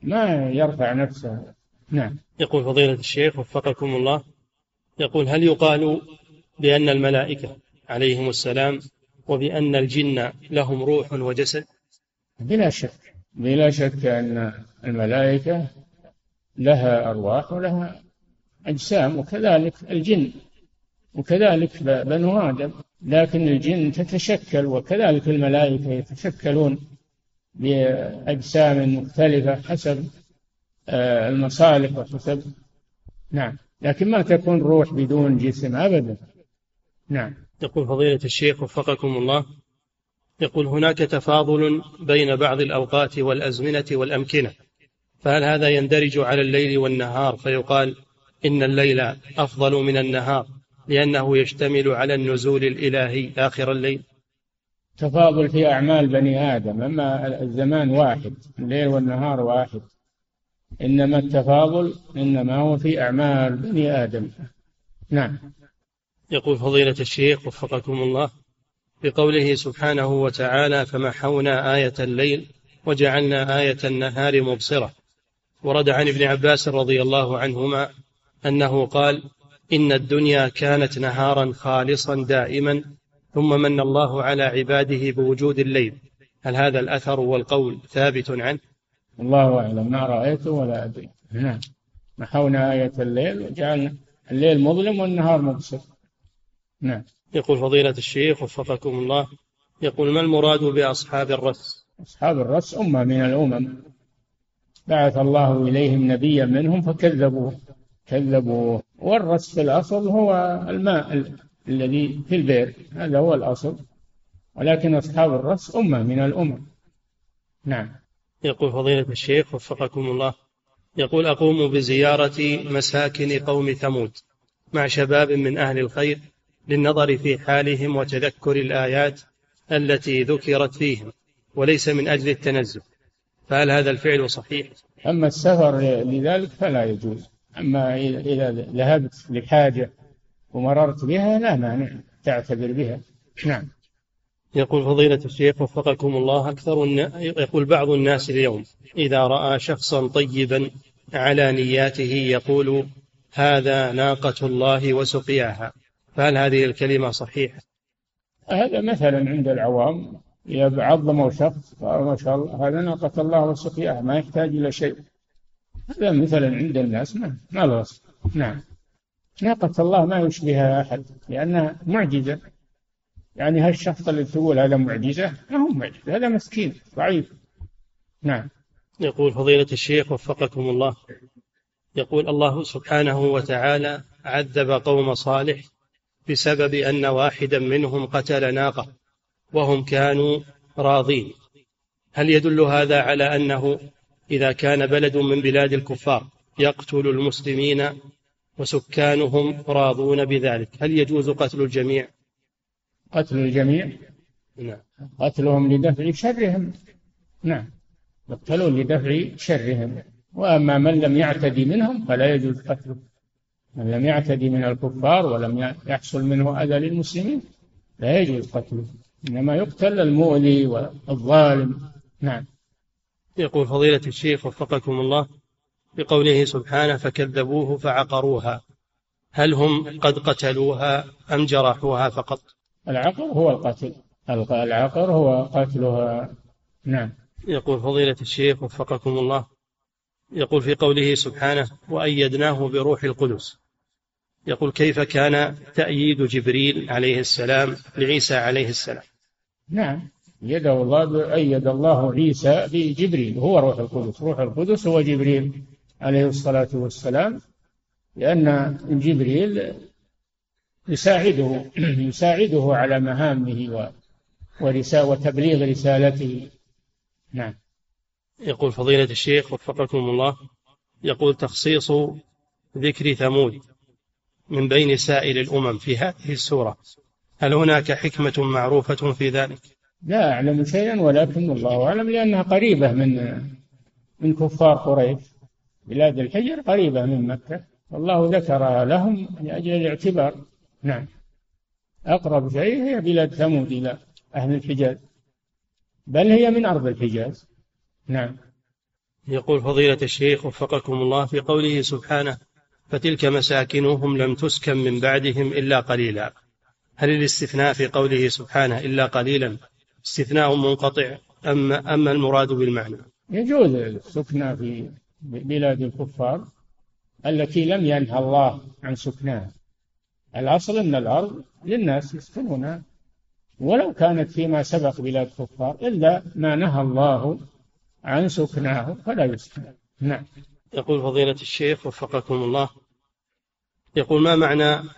ما يرفع نفسه. نعم. يقول فضيلة الشيخ وفقكم الله. يقول هل يقال بأن الملائكة عليهم السلام وبأن الجن لهم روح وجسد؟ بلا شك. بلا شك أن الملائكة لها أرواح ولها أجسام وكذلك الجن. وكذلك بنو آدم. لكن الجن تتشكل وكذلك الملائكة يتشكلون بأجسام مختلفة حسب آه، المصالح وحسب. نعم. لكن ما تكون روح بدون جسم أبدا. نعم. يقول فضيلة الشيخ وفقكم الله يقول هناك تفاضل بين بعض الأوقات والأزمنة والأمكنة فهل هذا يندرج على الليل والنهار؟ فيقال إن الليل أفضل من النهار. لأنه يشتمل على النزول الإلهي آخر الليل. تفاضل في أعمال بني آدم أما الزمان واحد الليل والنهار واحد. إنما التفاضل إنما هو في أعمال بني آدم. نعم. يقول فضيلة الشيخ وفقكم الله بقوله سبحانه وتعالى فمحونا آية الليل وجعلنا آية النهار مبصرة ورد عن ابن عباس رضي الله عنهما أنه قال إن الدنيا كانت نهارا خالصا دائما ثم من الله على عباده بوجود الليل. هل هذا الأثر والقول ثابت عنه؟ الله أعلم. ما رأيته ولا أدري. نعم. محونا آية الليل وجعلنا الليل مظلم والنهار مبصر. نعم. يقول فضيلة الشيخ وفقكم الله. يقول ما المراد بأصحاب الرس؟ أصحاب الرس أمة من الأمم. بعث الله إليهم نبيا منهم فكذبوه. كذبوه. والرس في الأصل هو الماء الذي في البئر هذا هو الأصل. ولكن أصحاب الرأس أمة من الأمم. نعم. يقول فضيلة الشيخ وفقكم الله. يقول أقوم بزيارة مساكن قوم ثمود مع شباب من أهل الخير للنظر في حالهم وتذكر الآيات التي ذكرت فيهم وليس من أجل التنزه. فهل هذا الفعل صحيح؟ أما السفر لذلك فلا يجوز. أما إذا ذهبت لحاجة ومررت بها لا مانع تعتبر بها. نعم. يقول فضيلة الشيخ وفقكم الله أكثر يقول بعض الناس اليوم إذا رأى شخصا طيبا على نياته يقول هذا ناقة الله وسقياها. فهل هذه الكلمة صحيحة؟ هذا مثلا عند العوام إذا عظموا شخص ما شاء الله هذا ناقة الله وسقياها ما يحتاج إلى شيء. هذا مثلا عند الناس ما ما له نعم. ناقة الله ما يشبهها أحد لأنها معجزة. يعني هالشخص اللي تقول هذا معجزة ما هو معجزة هذا مسكين ضعيف. نعم. يقول فضيلة الشيخ وفقكم الله. يقول الله سبحانه وتعالى عذب قوم صالح بسبب أن واحدا منهم قتل ناقة وهم كانوا راضين. هل يدل هذا على أنه إذا كان بلد من بلاد الكفار يقتل المسلمين وسكانهم راضون بذلك هل يجوز قتل الجميع؟ قتل الجميع؟ نعم. قتلهم لدفع شرهم. نعم. يقتلون لدفع شرهم. وأما من لم يعتدي منهم فلا يجوز قتله. من لم يعتدي من الكفار ولم يحصل منه أذى للمسلمين لا يجوز قتله. إنما يقتل المؤذي والظالم. نعم. يقول فضيلة الشيخ وفقكم الله بقوله سبحانه فكذبوه فعقروها هل هم قد قتلوها أم جرحوها فقط؟ العقر هو القتل. العقر هو قتلها. نعم. يقول فضيلة الشيخ وفقكم الله يقول في قوله سبحانه وأيدناه بروح القدس. يقول كيف كان تأييد جبريل عليه السلام لعيسى عليه السلام؟ نعم. يده الله أيد الله عيسى بجبريل هو روح القدس. روح القدس هو جبريل عليه الصلاة والسلام لأن جبريل يساعده يساعده على مهامه وتبليغ رسالته. نعم. يقول فضيلة الشيخ وفقكم الله يقول تخصيص ذكر ثمود من بين سائر الأمم في هذه السورة هل هناك حكمة معروفة في ذلك؟ لا أعلم شيئا ولكن الله أعلم لأنها قريبة من من كفار قريش. بلاد الحجر قريبة من مكة. والله ذكرها لهم لأجل الاعتبار. نعم. أقرب شيء هي بلاد ثمود إلى أهل الحجاز. بل هي من أرض الحجاز. نعم. يقول فضيلة الشيخ وفقكم الله في قوله سبحانه فتلك مساكنهم لم تسكن من بعدهم إلا قليلا. هل الاستثناء في قوله سبحانه إلا قليلا استثناء منقطع أم أما المراد بالمعنى. يجوز السكنى في بلاد الكفار التي لم ينهى الله عن سكنها. الأصل أن الأرض للناس يسكنونها ولو كانت فيما سبق بلاد كفار إلا ما نهى الله عن سكناه فلا يسكن. نعم. يقول فضيلة الشيخ وفقكم الله. يقول ما معنى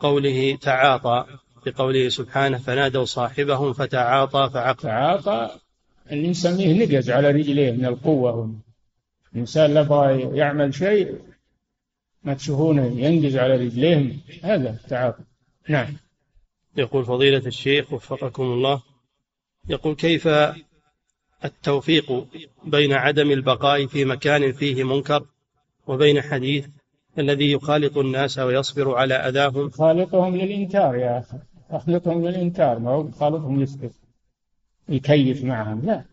قوله تعاطى؟ بقوله سبحانه فنادوا صاحبهم فتعاطى فعقل. تعاطى. اللي نسميه نقز على رجليه من القوة الإنسان يبغى يعمل شيء ما تشوفونه ينقز على رجليه هذا تعاطى نعم. يقول فضيلة الشيخ وفقكم الله يقول كيف التوفيق بين عدم البقاء في مكان فيه منكر وبين حديث الذي يخالط الناس ويصبر على أذاهم؟ يخالطهم للإنكار يا أخي. يخلطهم للإنكار ما هو يخالطهم يسكت يكيف معهم لا.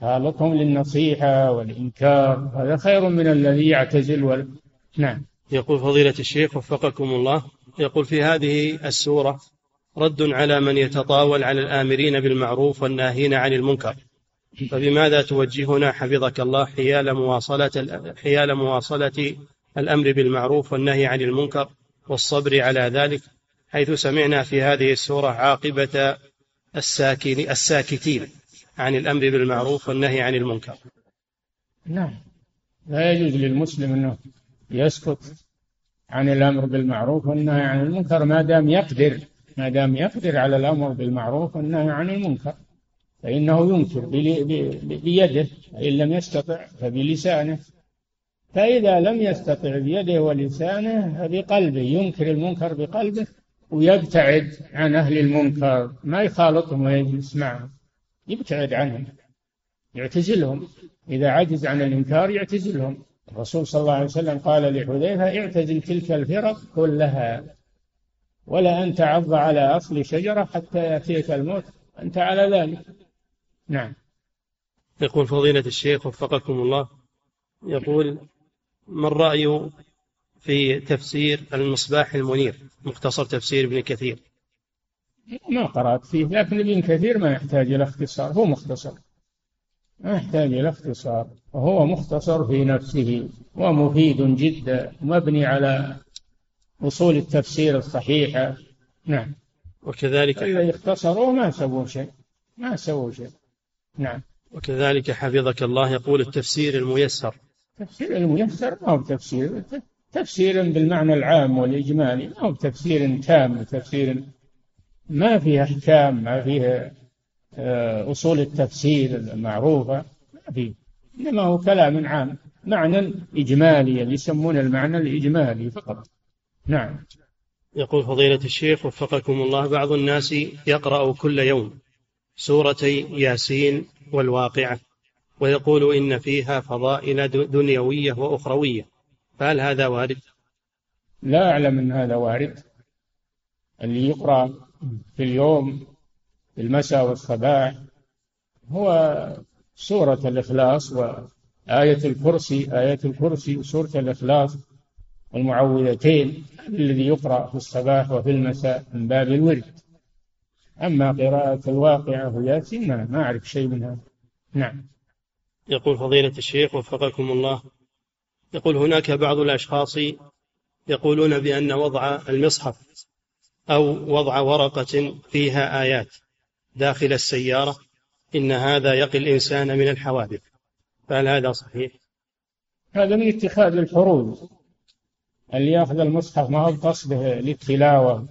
خالطهم للنصيحة والإنكار هذا خير من الذي يعتزل وال... نعم. يقول فضيلة الشيخ وفقكم الله يقول في هذه السورة رد على من يتطاول على الآمرين بالمعروف والناهين عن المنكر. فبماذا توجهنا حفظك الله حيال مواصلة حيال مواصلة الأمر بالمعروف والنهي عن المنكر والصبر على ذلك؟ حيث سمعنا في هذه السورة عاقبة الساكن الساكتين عن الأمر بالمعروف والنهي عن المنكر. نعم. لا يجوز للمسلم أنه يسكت عن الأمر بالمعروف والنهي عن المنكر ما دام يقدر ما دام يقدر على الأمر بالمعروف والنهي عن المنكر. فإنه ينكر بيده إن لم يستطع فبلسانه. فإذا لم يستطع بيده ولسانه فبقلبه ينكر المنكر بقلبه ويبتعد عن أهل المنكر ما يخالطهم ويجلس معهم يبتعد عنهم يعتزلهم. إذا عجز عن الإنكار يعتزلهم. الرسول صلى الله عليه وسلم قال لحذيفة اعتزل تلك الفرق كلها ولا أن تعض على أصل شجرة حتى يأتيك الموت. أنت على ذلك. نعم. يقول فضيلة الشيخ وفقكم الله يقول ما الرأي في تفسير المصباح المنير مختصر تفسير ابن كثير. ما قرأت فيه لكن ابن كثير ما يحتاج إلى اختصار هو مختصر. ما يحتاج إلى اختصار وهو مختصر في نفسه ومفيد جدا مبني على أصول التفسير الصحيحة. نعم. وكذلك إذا اختصروا ما سووا شيء ما سووا شيء. نعم. وكذلك حفظك الله يقول التفسير الميسر. تفسير الميسر ما هو تفسير؟ تفسير بالمعنى العام والإجمالي ما هو تفسير تام تفسير ما فيه أحكام ما فيه آه، أصول التفسير المعروفة ما فيه. إنما هو كلام عام معنى إجمالي اللي يسمونه المعنى الإجمالي فقط. نعم. يقول فضيلة الشيخ وفقكم الله بعض الناس يقرأ كل يوم سورتي ياسين والواقعة ويقول إن فيها فضائل دنيوية وأخروية. فهل هذا وارد؟ لا أعلم أن هذا وارد. اللي يقرأ في اليوم في المساء والصباح هو سورة الإخلاص وآية الكرسي آية الكرسي وسورة الإخلاص والمعوذتين الذي يقرأ في الصباح وفي المساء من باب الورد. أما قراءة الواقعة وياسين ما, ما أعرف شيء من هذا نعم. يقول فضيلة الشيخ وفقكم الله. يقول هناك بعض الأشخاص يقولون بأن وضع المصحف أو وضع ورقة فيها آيات داخل السيارة إن هذا يقي الإنسان من الحوادث. فهل هذا صحيح؟ هذا من اتخاذ الحروب اللي يأخذ المصحف ما هو قصده للتلاوة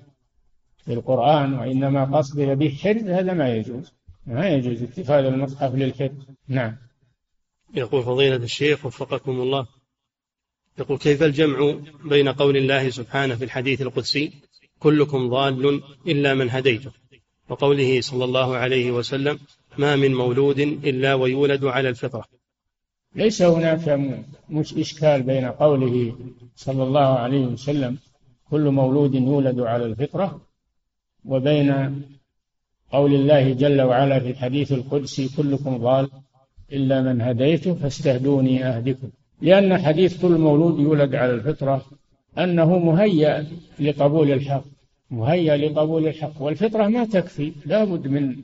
للقرآن وإنما قصده بالحفظ هذا ما يجوز. ما يجوز اتخاذ المصحف للحفظ. نعم. يقول فضيلة الشيخ وفقكم الله. يقول كيف الجمع بين قول الله سبحانه في الحديث القدسي كلكم ضال إلا من هديته وقوله صلى الله عليه وسلم ما من مولود إلا ويولد على الفطرة. ليس هناك مش إشكال بين قوله صلى الله عليه وسلم كل مولود يولد على الفطرة وبين قول الله جل وعلا في الحديث القدسي كلكم ضال إلا من هديته فاستهدوني أهدكم. لأن حديث كل مولود يولد على الفطرة أنه مهيأ لقبول الحق مهيأ لقبول الحق والفطرة ما تكفي لابد من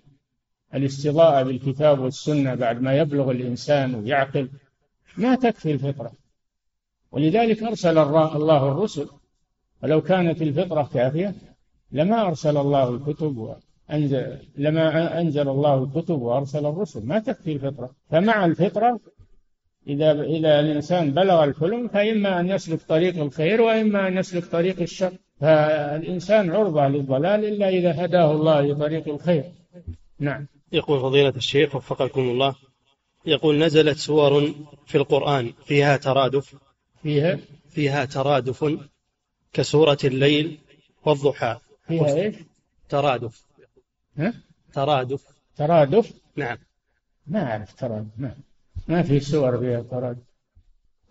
الاستضاءة بالكتاب والسنة بعد ما يبلغ الإنسان ويعقل ما تكفي الفطرة. ولذلك أرسل الله الرسل ولو كانت الفطرة كافية لما أرسل الله الكتب وأنزل لما أنزل الله الكتب وأرسل الرسل ما تكفي الفطرة. فمع الفطرة إذا إذا الإنسان بلغ الحلم فإما أن يسلك طريق الخير وإما أن يسلك طريق الشر. فالإنسان عرضة للضلال إلا إذا هداه الله لطريق الخير. نعم. يقول فضيلة الشيخ وفقكم الله يقول نزلت سور في القرآن فيها ترادف. فيها؟ فيها ترادف كسورة الليل والضحى. فيها إيش؟ ترادف. ها؟ ترادف. ترادف؟ نعم. ما أعرف ترادف ما ما في سور فيها ترادف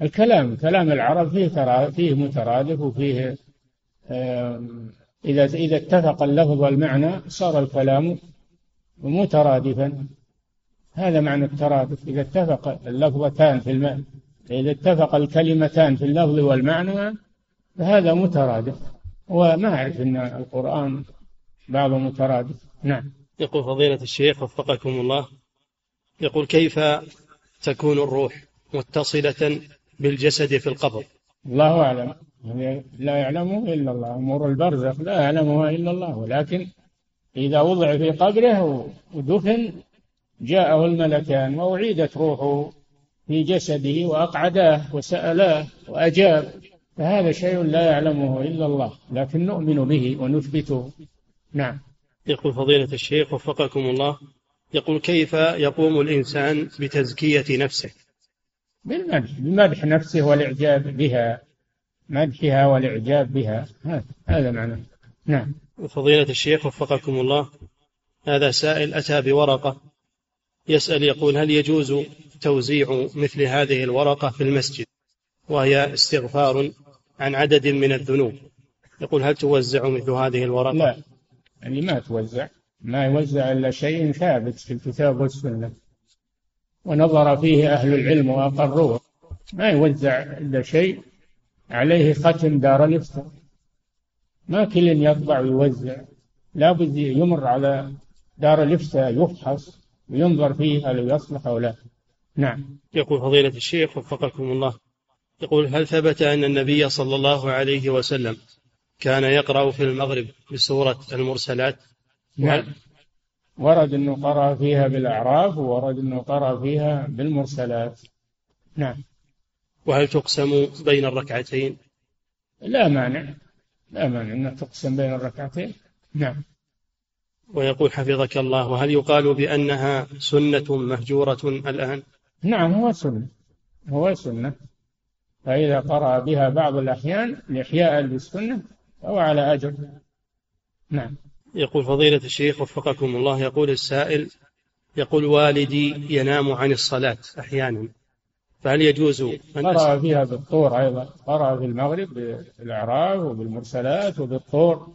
الكلام كلام العرب فيه فيه مترادف وفيه إذا إذا اتفق اللفظ والمعنى صار الكلام مترادفا. هذا معنى الترادف. إذا اتفق اللفظتان في المعنى إذا اتفق الكلمتان في اللفظ والمعنى فهذا مترادف. وما أعرف أن القرآن بعضه مترادف. نعم. يقول فضيلة الشيخ وفقكم الله. يقول كيف تكون الروح متصلة بالجسد في القبر. الله أعلم. لا يعلمه إلا الله. أمور البرزخ لا يعلمها إلا الله. ولكن إذا وضع في قبره ودفن جاءه الملكان وأعيدت روحه في جسده وأقعداه وسألاه وأجاب. فهذا شيء لا يعلمه إلا الله. لكن نؤمن به ونثبته. نعم. يقول فضيلة الشيخ وفقكم الله. يقول كيف يقوم الإنسان بتزكية نفسه؟ بالمدح بمدح نفسه والإعجاب بها مدحها والإعجاب بها. هذا معنى نعم. فضيلة الشيخ وفقكم الله هذا سائل أتى بورقة يسأل يقول هل يجوز توزيع مثل هذه الورقة في المسجد؟ وهي استغفار عن عدد من الذنوب. يقول هل توزع مثل هذه الورقة؟ لا يعني ما توزع. ما يوزع إلا شيء ثابت في الكتاب والسنة. ونظر فيه أهل العلم وأقروه. ما يوزع إلا شيء عليه ختم دار الإفتاء ما كل يطبع ويوزع. لابد يمر على دار الإفتاء يفحص وينظر فيه هل يصلح أو لا. نعم. يقول فضيلة الشيخ وفقكم الله. يقول هل ثبت أن النبي صلى الله عليه وسلم كان يقرأ في المغرب بسورة المرسلات؟ نعم. ورد أنه قرأ فيها بالأعراف وورد أنه قرأ فيها بالمرسلات. نعم. وهل تقسم بين الركعتين؟ لا مانع. لا مانع أنها تقسم بين الركعتين. نعم. ويقول حفظك الله وهل يقال بأنها سنة مهجورة الآن؟ نعم هو سنة. هو سنة. فإذا قرأ بها بعض الأحيان لإحياء للسنة فهو على أجر. نعم. يقول فضيلة الشيخ وفقكم الله يقول السائل يقول والدي ينام عن الصلاة أحيانا فهل يجوز أن قرأ فيها بالطور أيضا قرأ في المغرب بالإعراب وبالمرسلات وبالطور.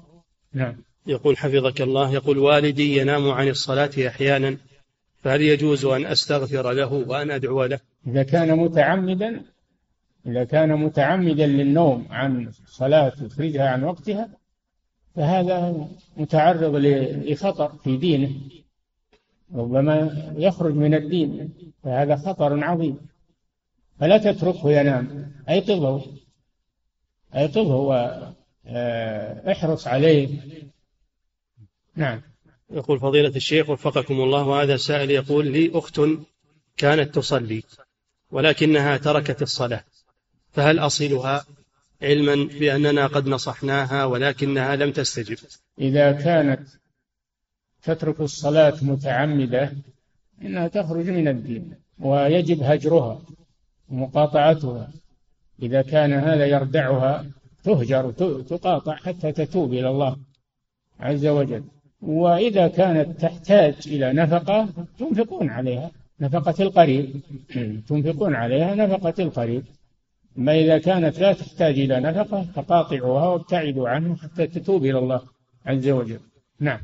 نعم. يقول حفظك الله يقول والدي ينام عن الصلاة أحيانا فهل يجوز أن أستغفر له وأن أدعو له؟ إذا كان متعمدا إذا كان متعمدا للنوم عن صلاة يخرجها عن وقتها فهذا متعرض لخطر في دينه ربما يخرج من الدين فهذا خطر عظيم. فلا تتركه ينام أيقظه أيقظه واحرص عليه. نعم. يقول فضيلة الشيخ وفقكم الله وهذا سائل يقول لي أخت كانت تصلي ولكنها تركت الصلاة فهل أصلها؟ علما بأننا قد نصحناها ولكنها لم تستجب. إذا كانت تترك الصلاة متعمدة إنها تخرج من الدين ويجب هجرها ومقاطعتها إذا كان هذا يردعها تهجر تقاطع حتى تتوب إلى الله عز وجل. وإذا كانت تحتاج إلى نفقة تنفقون عليها. نفقة القريب. تنفقون عليها نفقة القريب. أما إذا كانت لا تحتاج إلى نفقة فقاطعوها وابتعدوا عنه حتى تتوب إلى الله عز وجل. نعم.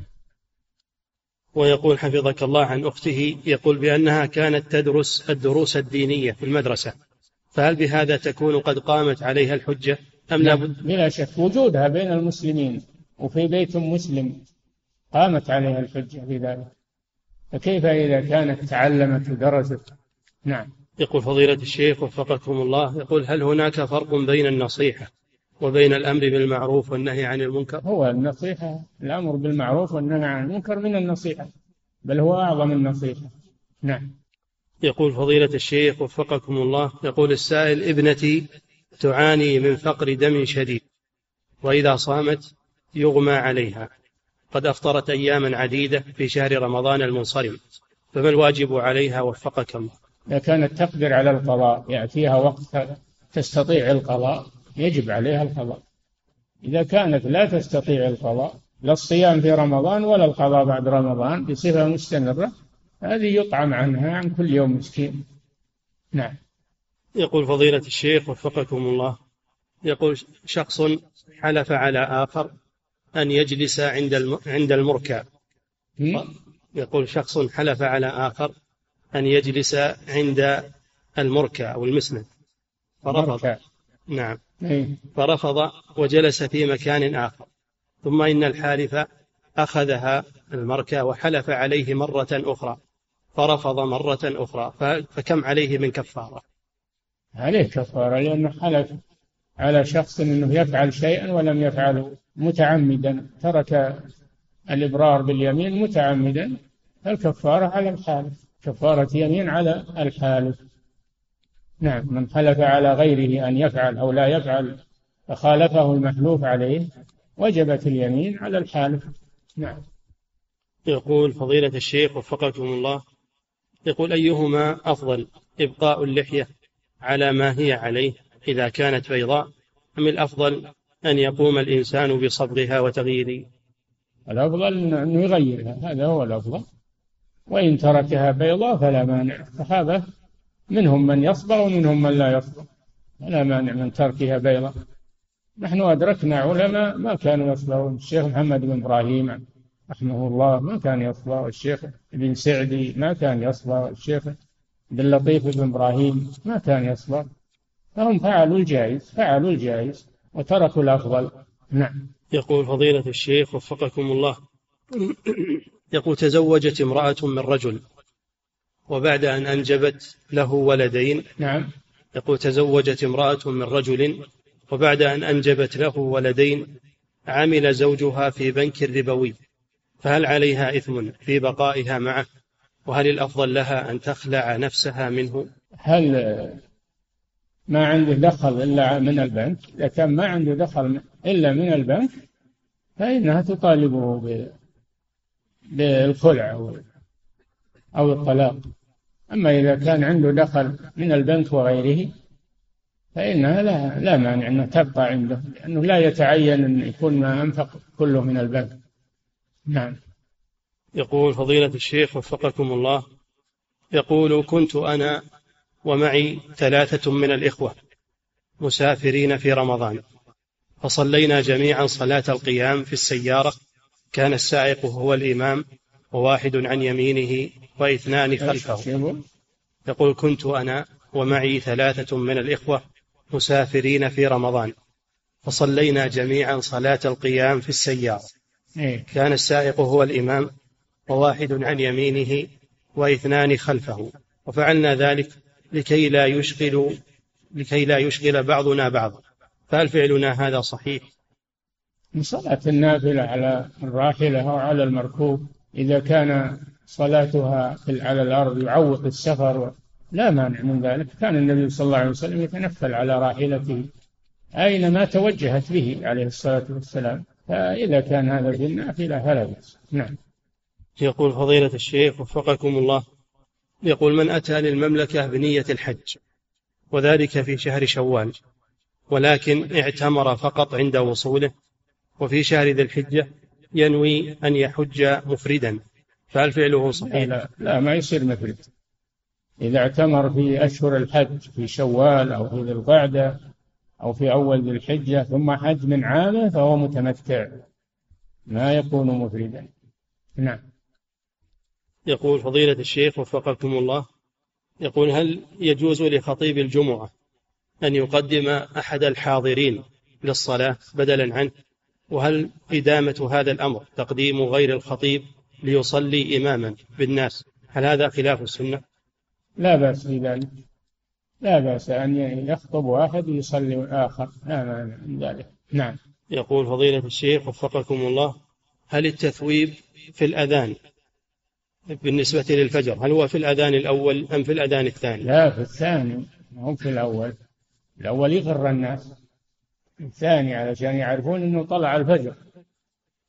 ويقول حفظك الله عن أخته يقول بأنها كانت تدرس الدروس الدينية في المدرسة فهل بهذا تكون قد قامت عليها الحجة أم لا بد بلا شك. وجودها بين المسلمين وفي بيت مسلم قامت عليها الحجة في ذلك. فكيف إذا كانت تعلمت ودرست؟ نعم. يقول فضيلة الشيخ وفقكم الله يقول هل هناك فرق بين النصيحة وبين الأمر بالمعروف والنهي عن المنكر؟ هو النصيحة الأمر بالمعروف والنهي عن المنكر من النصيحة بل هو أعظم النصيحة. نعم. يقول فضيلة الشيخ وفقكم الله يقول السائل ابنتي تعاني من فقر دم شديد وإذا صامت يغمى عليها. قد أفطرت أياما عديدة في شهر رمضان المنصرم فما الواجب عليها وفقك الله؟ إذا كانت تقدر على القضاء يأتيها وقت تستطيع القضاء يجب عليها القضاء. إذا كانت لا تستطيع القضاء لا الصيام في رمضان ولا القضاء بعد رمضان بصفة مستمرة هذه يطعم عنها عن كل يوم مسكين. نعم. يقول فضيلة الشيخ وفقكم الله يقول شخص حلف على آخر أن يجلس عند عند المركع. يقول شخص حلف على آخر أن يجلس عند المركع أو المسند. فرفض. نعم. إيه. فرفض وجلس في مكان آخر. ثم إن الحالف أخذها المركع وحلف عليه مرة أخرى. فرفض مرة أخرى. فكم عليه من كفارة؟ عليه كفارة لأنه حلف على شخص أنه يفعل شيئا ولم يفعله. متعمدا. ترك الإبرار باليمين متعمدا. الكفارة على الحالف. كفارة يمين على الحالف نعم من حلف على غيره أن يفعل أو لا يفعل فخالفه المحلوف عليه وجبت اليمين على الحالف نعم. يقول فضيلة الشيخ وفقكم الله يقول أيهما أفضل إبقاء اللحية على ما هي عليه إذا كانت بيضاء أم الأفضل أن يقوم الإنسان بصبغها وتغيير الأفضل أنه يغيرها هذا هو الأفضل. وإن تركها بيضاء فلا مانع. الصحابة منهم من يصبغ ومنهم من لا يصبغ لا مانع من تركها بيضاء. نحن أدركنا علماء ما كانوا يصبغون الشيخ محمد بن إبراهيم رحمه الله ما كان يصبغ الشيخ ابن سعدي ما كان يصبغ الشيخ عبد اللطيف بن إبراهيم ما كان يصبغ فهم فعلوا الجائز فعلوا الجائز وتركوا الأفضل. نعم. يقول فضيلة الشيخ وفقكم الله. يقول تزوجت امرأة من رجل وبعد أن أنجبت له ولدين. نعم. يقول تزوجت امرأة من رجل وبعد أن أنجبت له ولدين عمل زوجها في بنك ربوي فهل عليها إثم في بقائها معه؟ وهل الأفضل لها أن تخلع نفسها منه؟ هل ما عنده دخل إلا من البنك؟ إذا كان ما عنده دخل إلا من البنك فإنها تطالبه بالخلع أو أو الطلاق. أما إذا كان عنده دخل من البنك وغيره فإنها لا لا مانع أنها تبقى عنده لأنه لا يتعين أن يكون ما أنفق كله من البنك. نعم. يقول فضيلة الشيخ وفقكم الله يقول كنت أنا ومعي ثلاثة من الإخوة مسافرين في رمضان فصلينا جميعا صلاة القيام في السيارة كان السائق هو الإمام وواحد عن يمينه واثنان خلفه. يقول كنت أنا ومعي ثلاثة من الإخوة مسافرين في رمضان. فصلينا جميعا صلاة القيام في السيارة. إيه. كان السائق هو الإمام وواحد عن يمينه واثنان خلفه. وفعلنا ذلك لكي لا يشغل لكي لا يشغل بعضنا بعضا. فهل فعلنا هذا صحيح؟ من صلاة النافلة على الراحلة أو على المركوب إذا كان صلاتها على الأرض يعوق السفر لا مانع من ذلك. كان النبي صلى الله عليه وسلم يتنفل على راحلته أينما توجهت به عليه الصلاة والسلام. فإذا كان هذا في النافلة فلا بأس. نعم. يقول فضيلة الشيخ وفقكم الله يقول من أتى للمملكة بنية الحج وذلك في شهر شوال ولكن اعتمر فقط عند وصوله وفي شهر ذي الحجة ينوي أن يحج مفردا. فهل فعله صحيح؟ لا, لا ما يصير مفرد. إذا اعتمر في أشهر الحج في شوال أو في ذي القعدة أو في أول ذي الحجة ثم حج من عامة فهو متمتع. ما يكون مفردا. نعم. يقول فضيلة الشيخ وفقكم الله يقول هل يجوز لخطيب الجمعة أن يقدم أحد الحاضرين للصلاة بدلا عنه؟ وهل إدامة هذا الأمر تقديم غير الخطيب ليصلي إماما بالناس؟ هل هذا خلاف السنة؟ لا بأس بذلك. لا بأس أن يخطب واحد ويصلي آخر لا مانع من ذلك. نعم. يقول فضيلة الشيخ وفقكم الله هل التثويب في الأذان بالنسبة للفجر هل هو في الأذان الأول أم في الأذان الثاني؟ لا في الثاني مو في الأول. الأول يغر الناس. الثاني علشان يعرفون أنه طلع الفجر.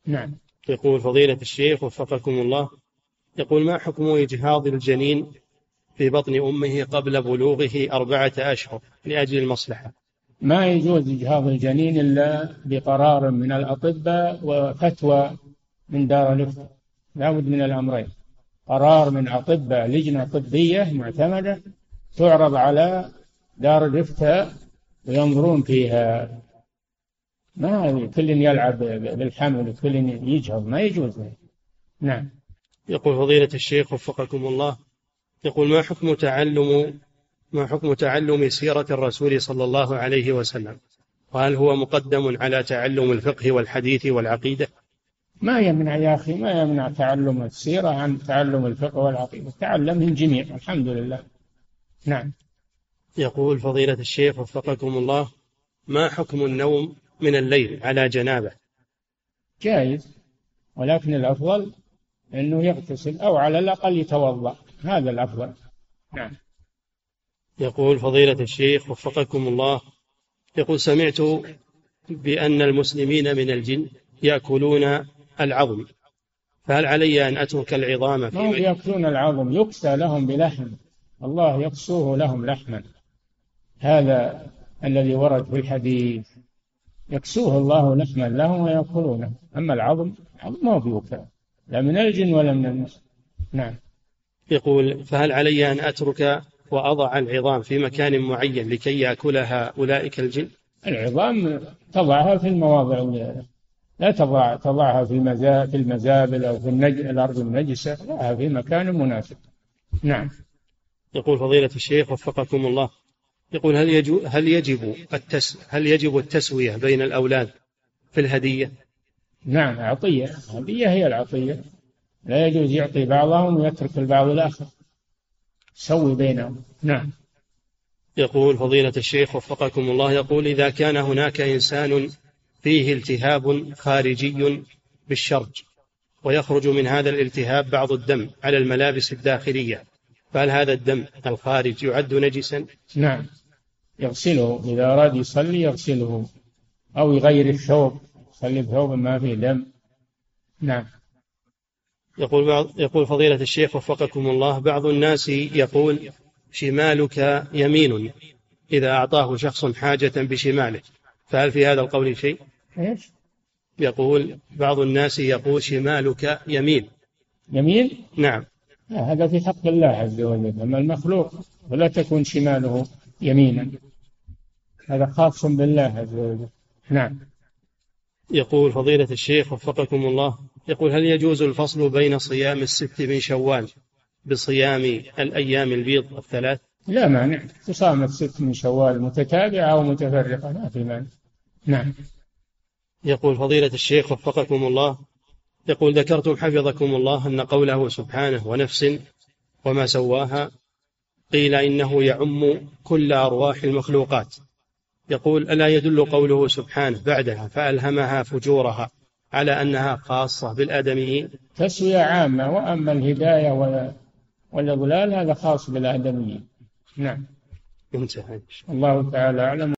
نعم. يقول فضيلة الشيخ وفقكم الله يقول ما حكم إجهاض الجنين في بطن أمه قبل بلوغه أربعة أشهر لأجل المصلحة؟ ما يجوز إجهاض الجنين إلا بقرار من الأطباء وفتوى من دار الإفتاء لابد من الأمرين. قرار من أطباء لجنة طبية معتمدة تعرض على دار الإفتاء وينظرون فيها. ما كل يلعب بالحمل وكل يجهض ما يجوز نعم. يقول فضيلة الشيخ وفقكم الله يقول ما حكم تعلم ما حكم تعلم سيرة الرسول صلى الله عليه وسلم؟ وهل هو مقدم على تعلم الفقه والحديث والعقيدة؟ ما يمنع يا أخي ما يمنع تعلم السيرة عن تعلم الفقه والعقيدة. تعلم من جميع الحمد لله. نعم. يقول فضيلة الشيخ وفقكم الله ما حكم النوم من الليل على جنابه. جائز ولكن الأفضل أنه يغتسل أو على الأقل يتوضأ. هذا الأفضل. نعم. يقول فضيلة الشيخ وفقكم الله يقول سمعت بأن المسلمين من الجن يأكلون العظم فهل علي أن أترك العظام في ما يأكلون العظم؟ يكسى لهم بلحم. الله يقصوه لهم لحما. هذا الذي ورد في الحديث. يكسوه الله لحما لهم ويأكلونه أما العظم العظم ما بيوكل لا من الجن ولا من الناس. نعم. يقول فهل علي أن أترك وأضع العظام في مكان معين لكي يأكلها أولئك الجن؟ العظام تضعها في المواضع لا تضع تضعها في المزا في المزابل أو في النج... الأرض النجسة ضعها في مكان مناسب. نعم. يقول فضيلة الشيخ وفقكم الله. يقول هل يجب هل يجب التس هل يجب التسوية بين الأولاد في الهدية؟ نعم عطية الهدية هي العطية. لا يجوز يعطي بعضهم ويترك البعض الآخر. سوي بينهم. نعم. يقول فضيلة الشيخ وفقكم الله يقول إذا كان هناك إنسان فيه التهاب خارجي بالشرج ويخرج من هذا الالتهاب بعض الدم على الملابس الداخلية فهل هذا الدم الخارج يعد نجسا؟ نعم. يغسله. إذا أراد يصلي يغسله. أو يغير الثوب. يصلي بثوب ما فيه دم. نعم. يقول بعض يقول فضيلة الشيخ وفقكم الله بعض الناس يقول شمالك يمين. إذا أعطاه شخص حاجة بشماله. فهل في هذا القول شيء؟ إيش؟ يقول بعض الناس يقول شمالك يمين. يمين؟ نعم. هذا في حق الله عز وجل. أما المخلوق فلا تكون شماله يمينا. هذا خاص بالله عز وجل. نعم. يقول فضيلة الشيخ وفقكم الله يقول هل يجوز الفصل بين صيام الست من شوال بصيام الأيام البيض الثلاث؟ لا مانع. تصام الست من شوال متتابعة أو متفرقة ما في مانع. نعم. يقول فضيلة الشيخ وفقكم الله يقول ذكرتم حفظكم الله أن قوله سبحانه ونفس وما سواها قيل إنه يعم كل أرواح المخلوقات. يقول ألا يدل قوله سبحانه بعدها فألهمها فجورها على أنها خاصة بالآدميين تسوية عامة وأما الهداية والإضلال هذا خاص بالآدميين نعم. انتهى. الله تعالى أعلم.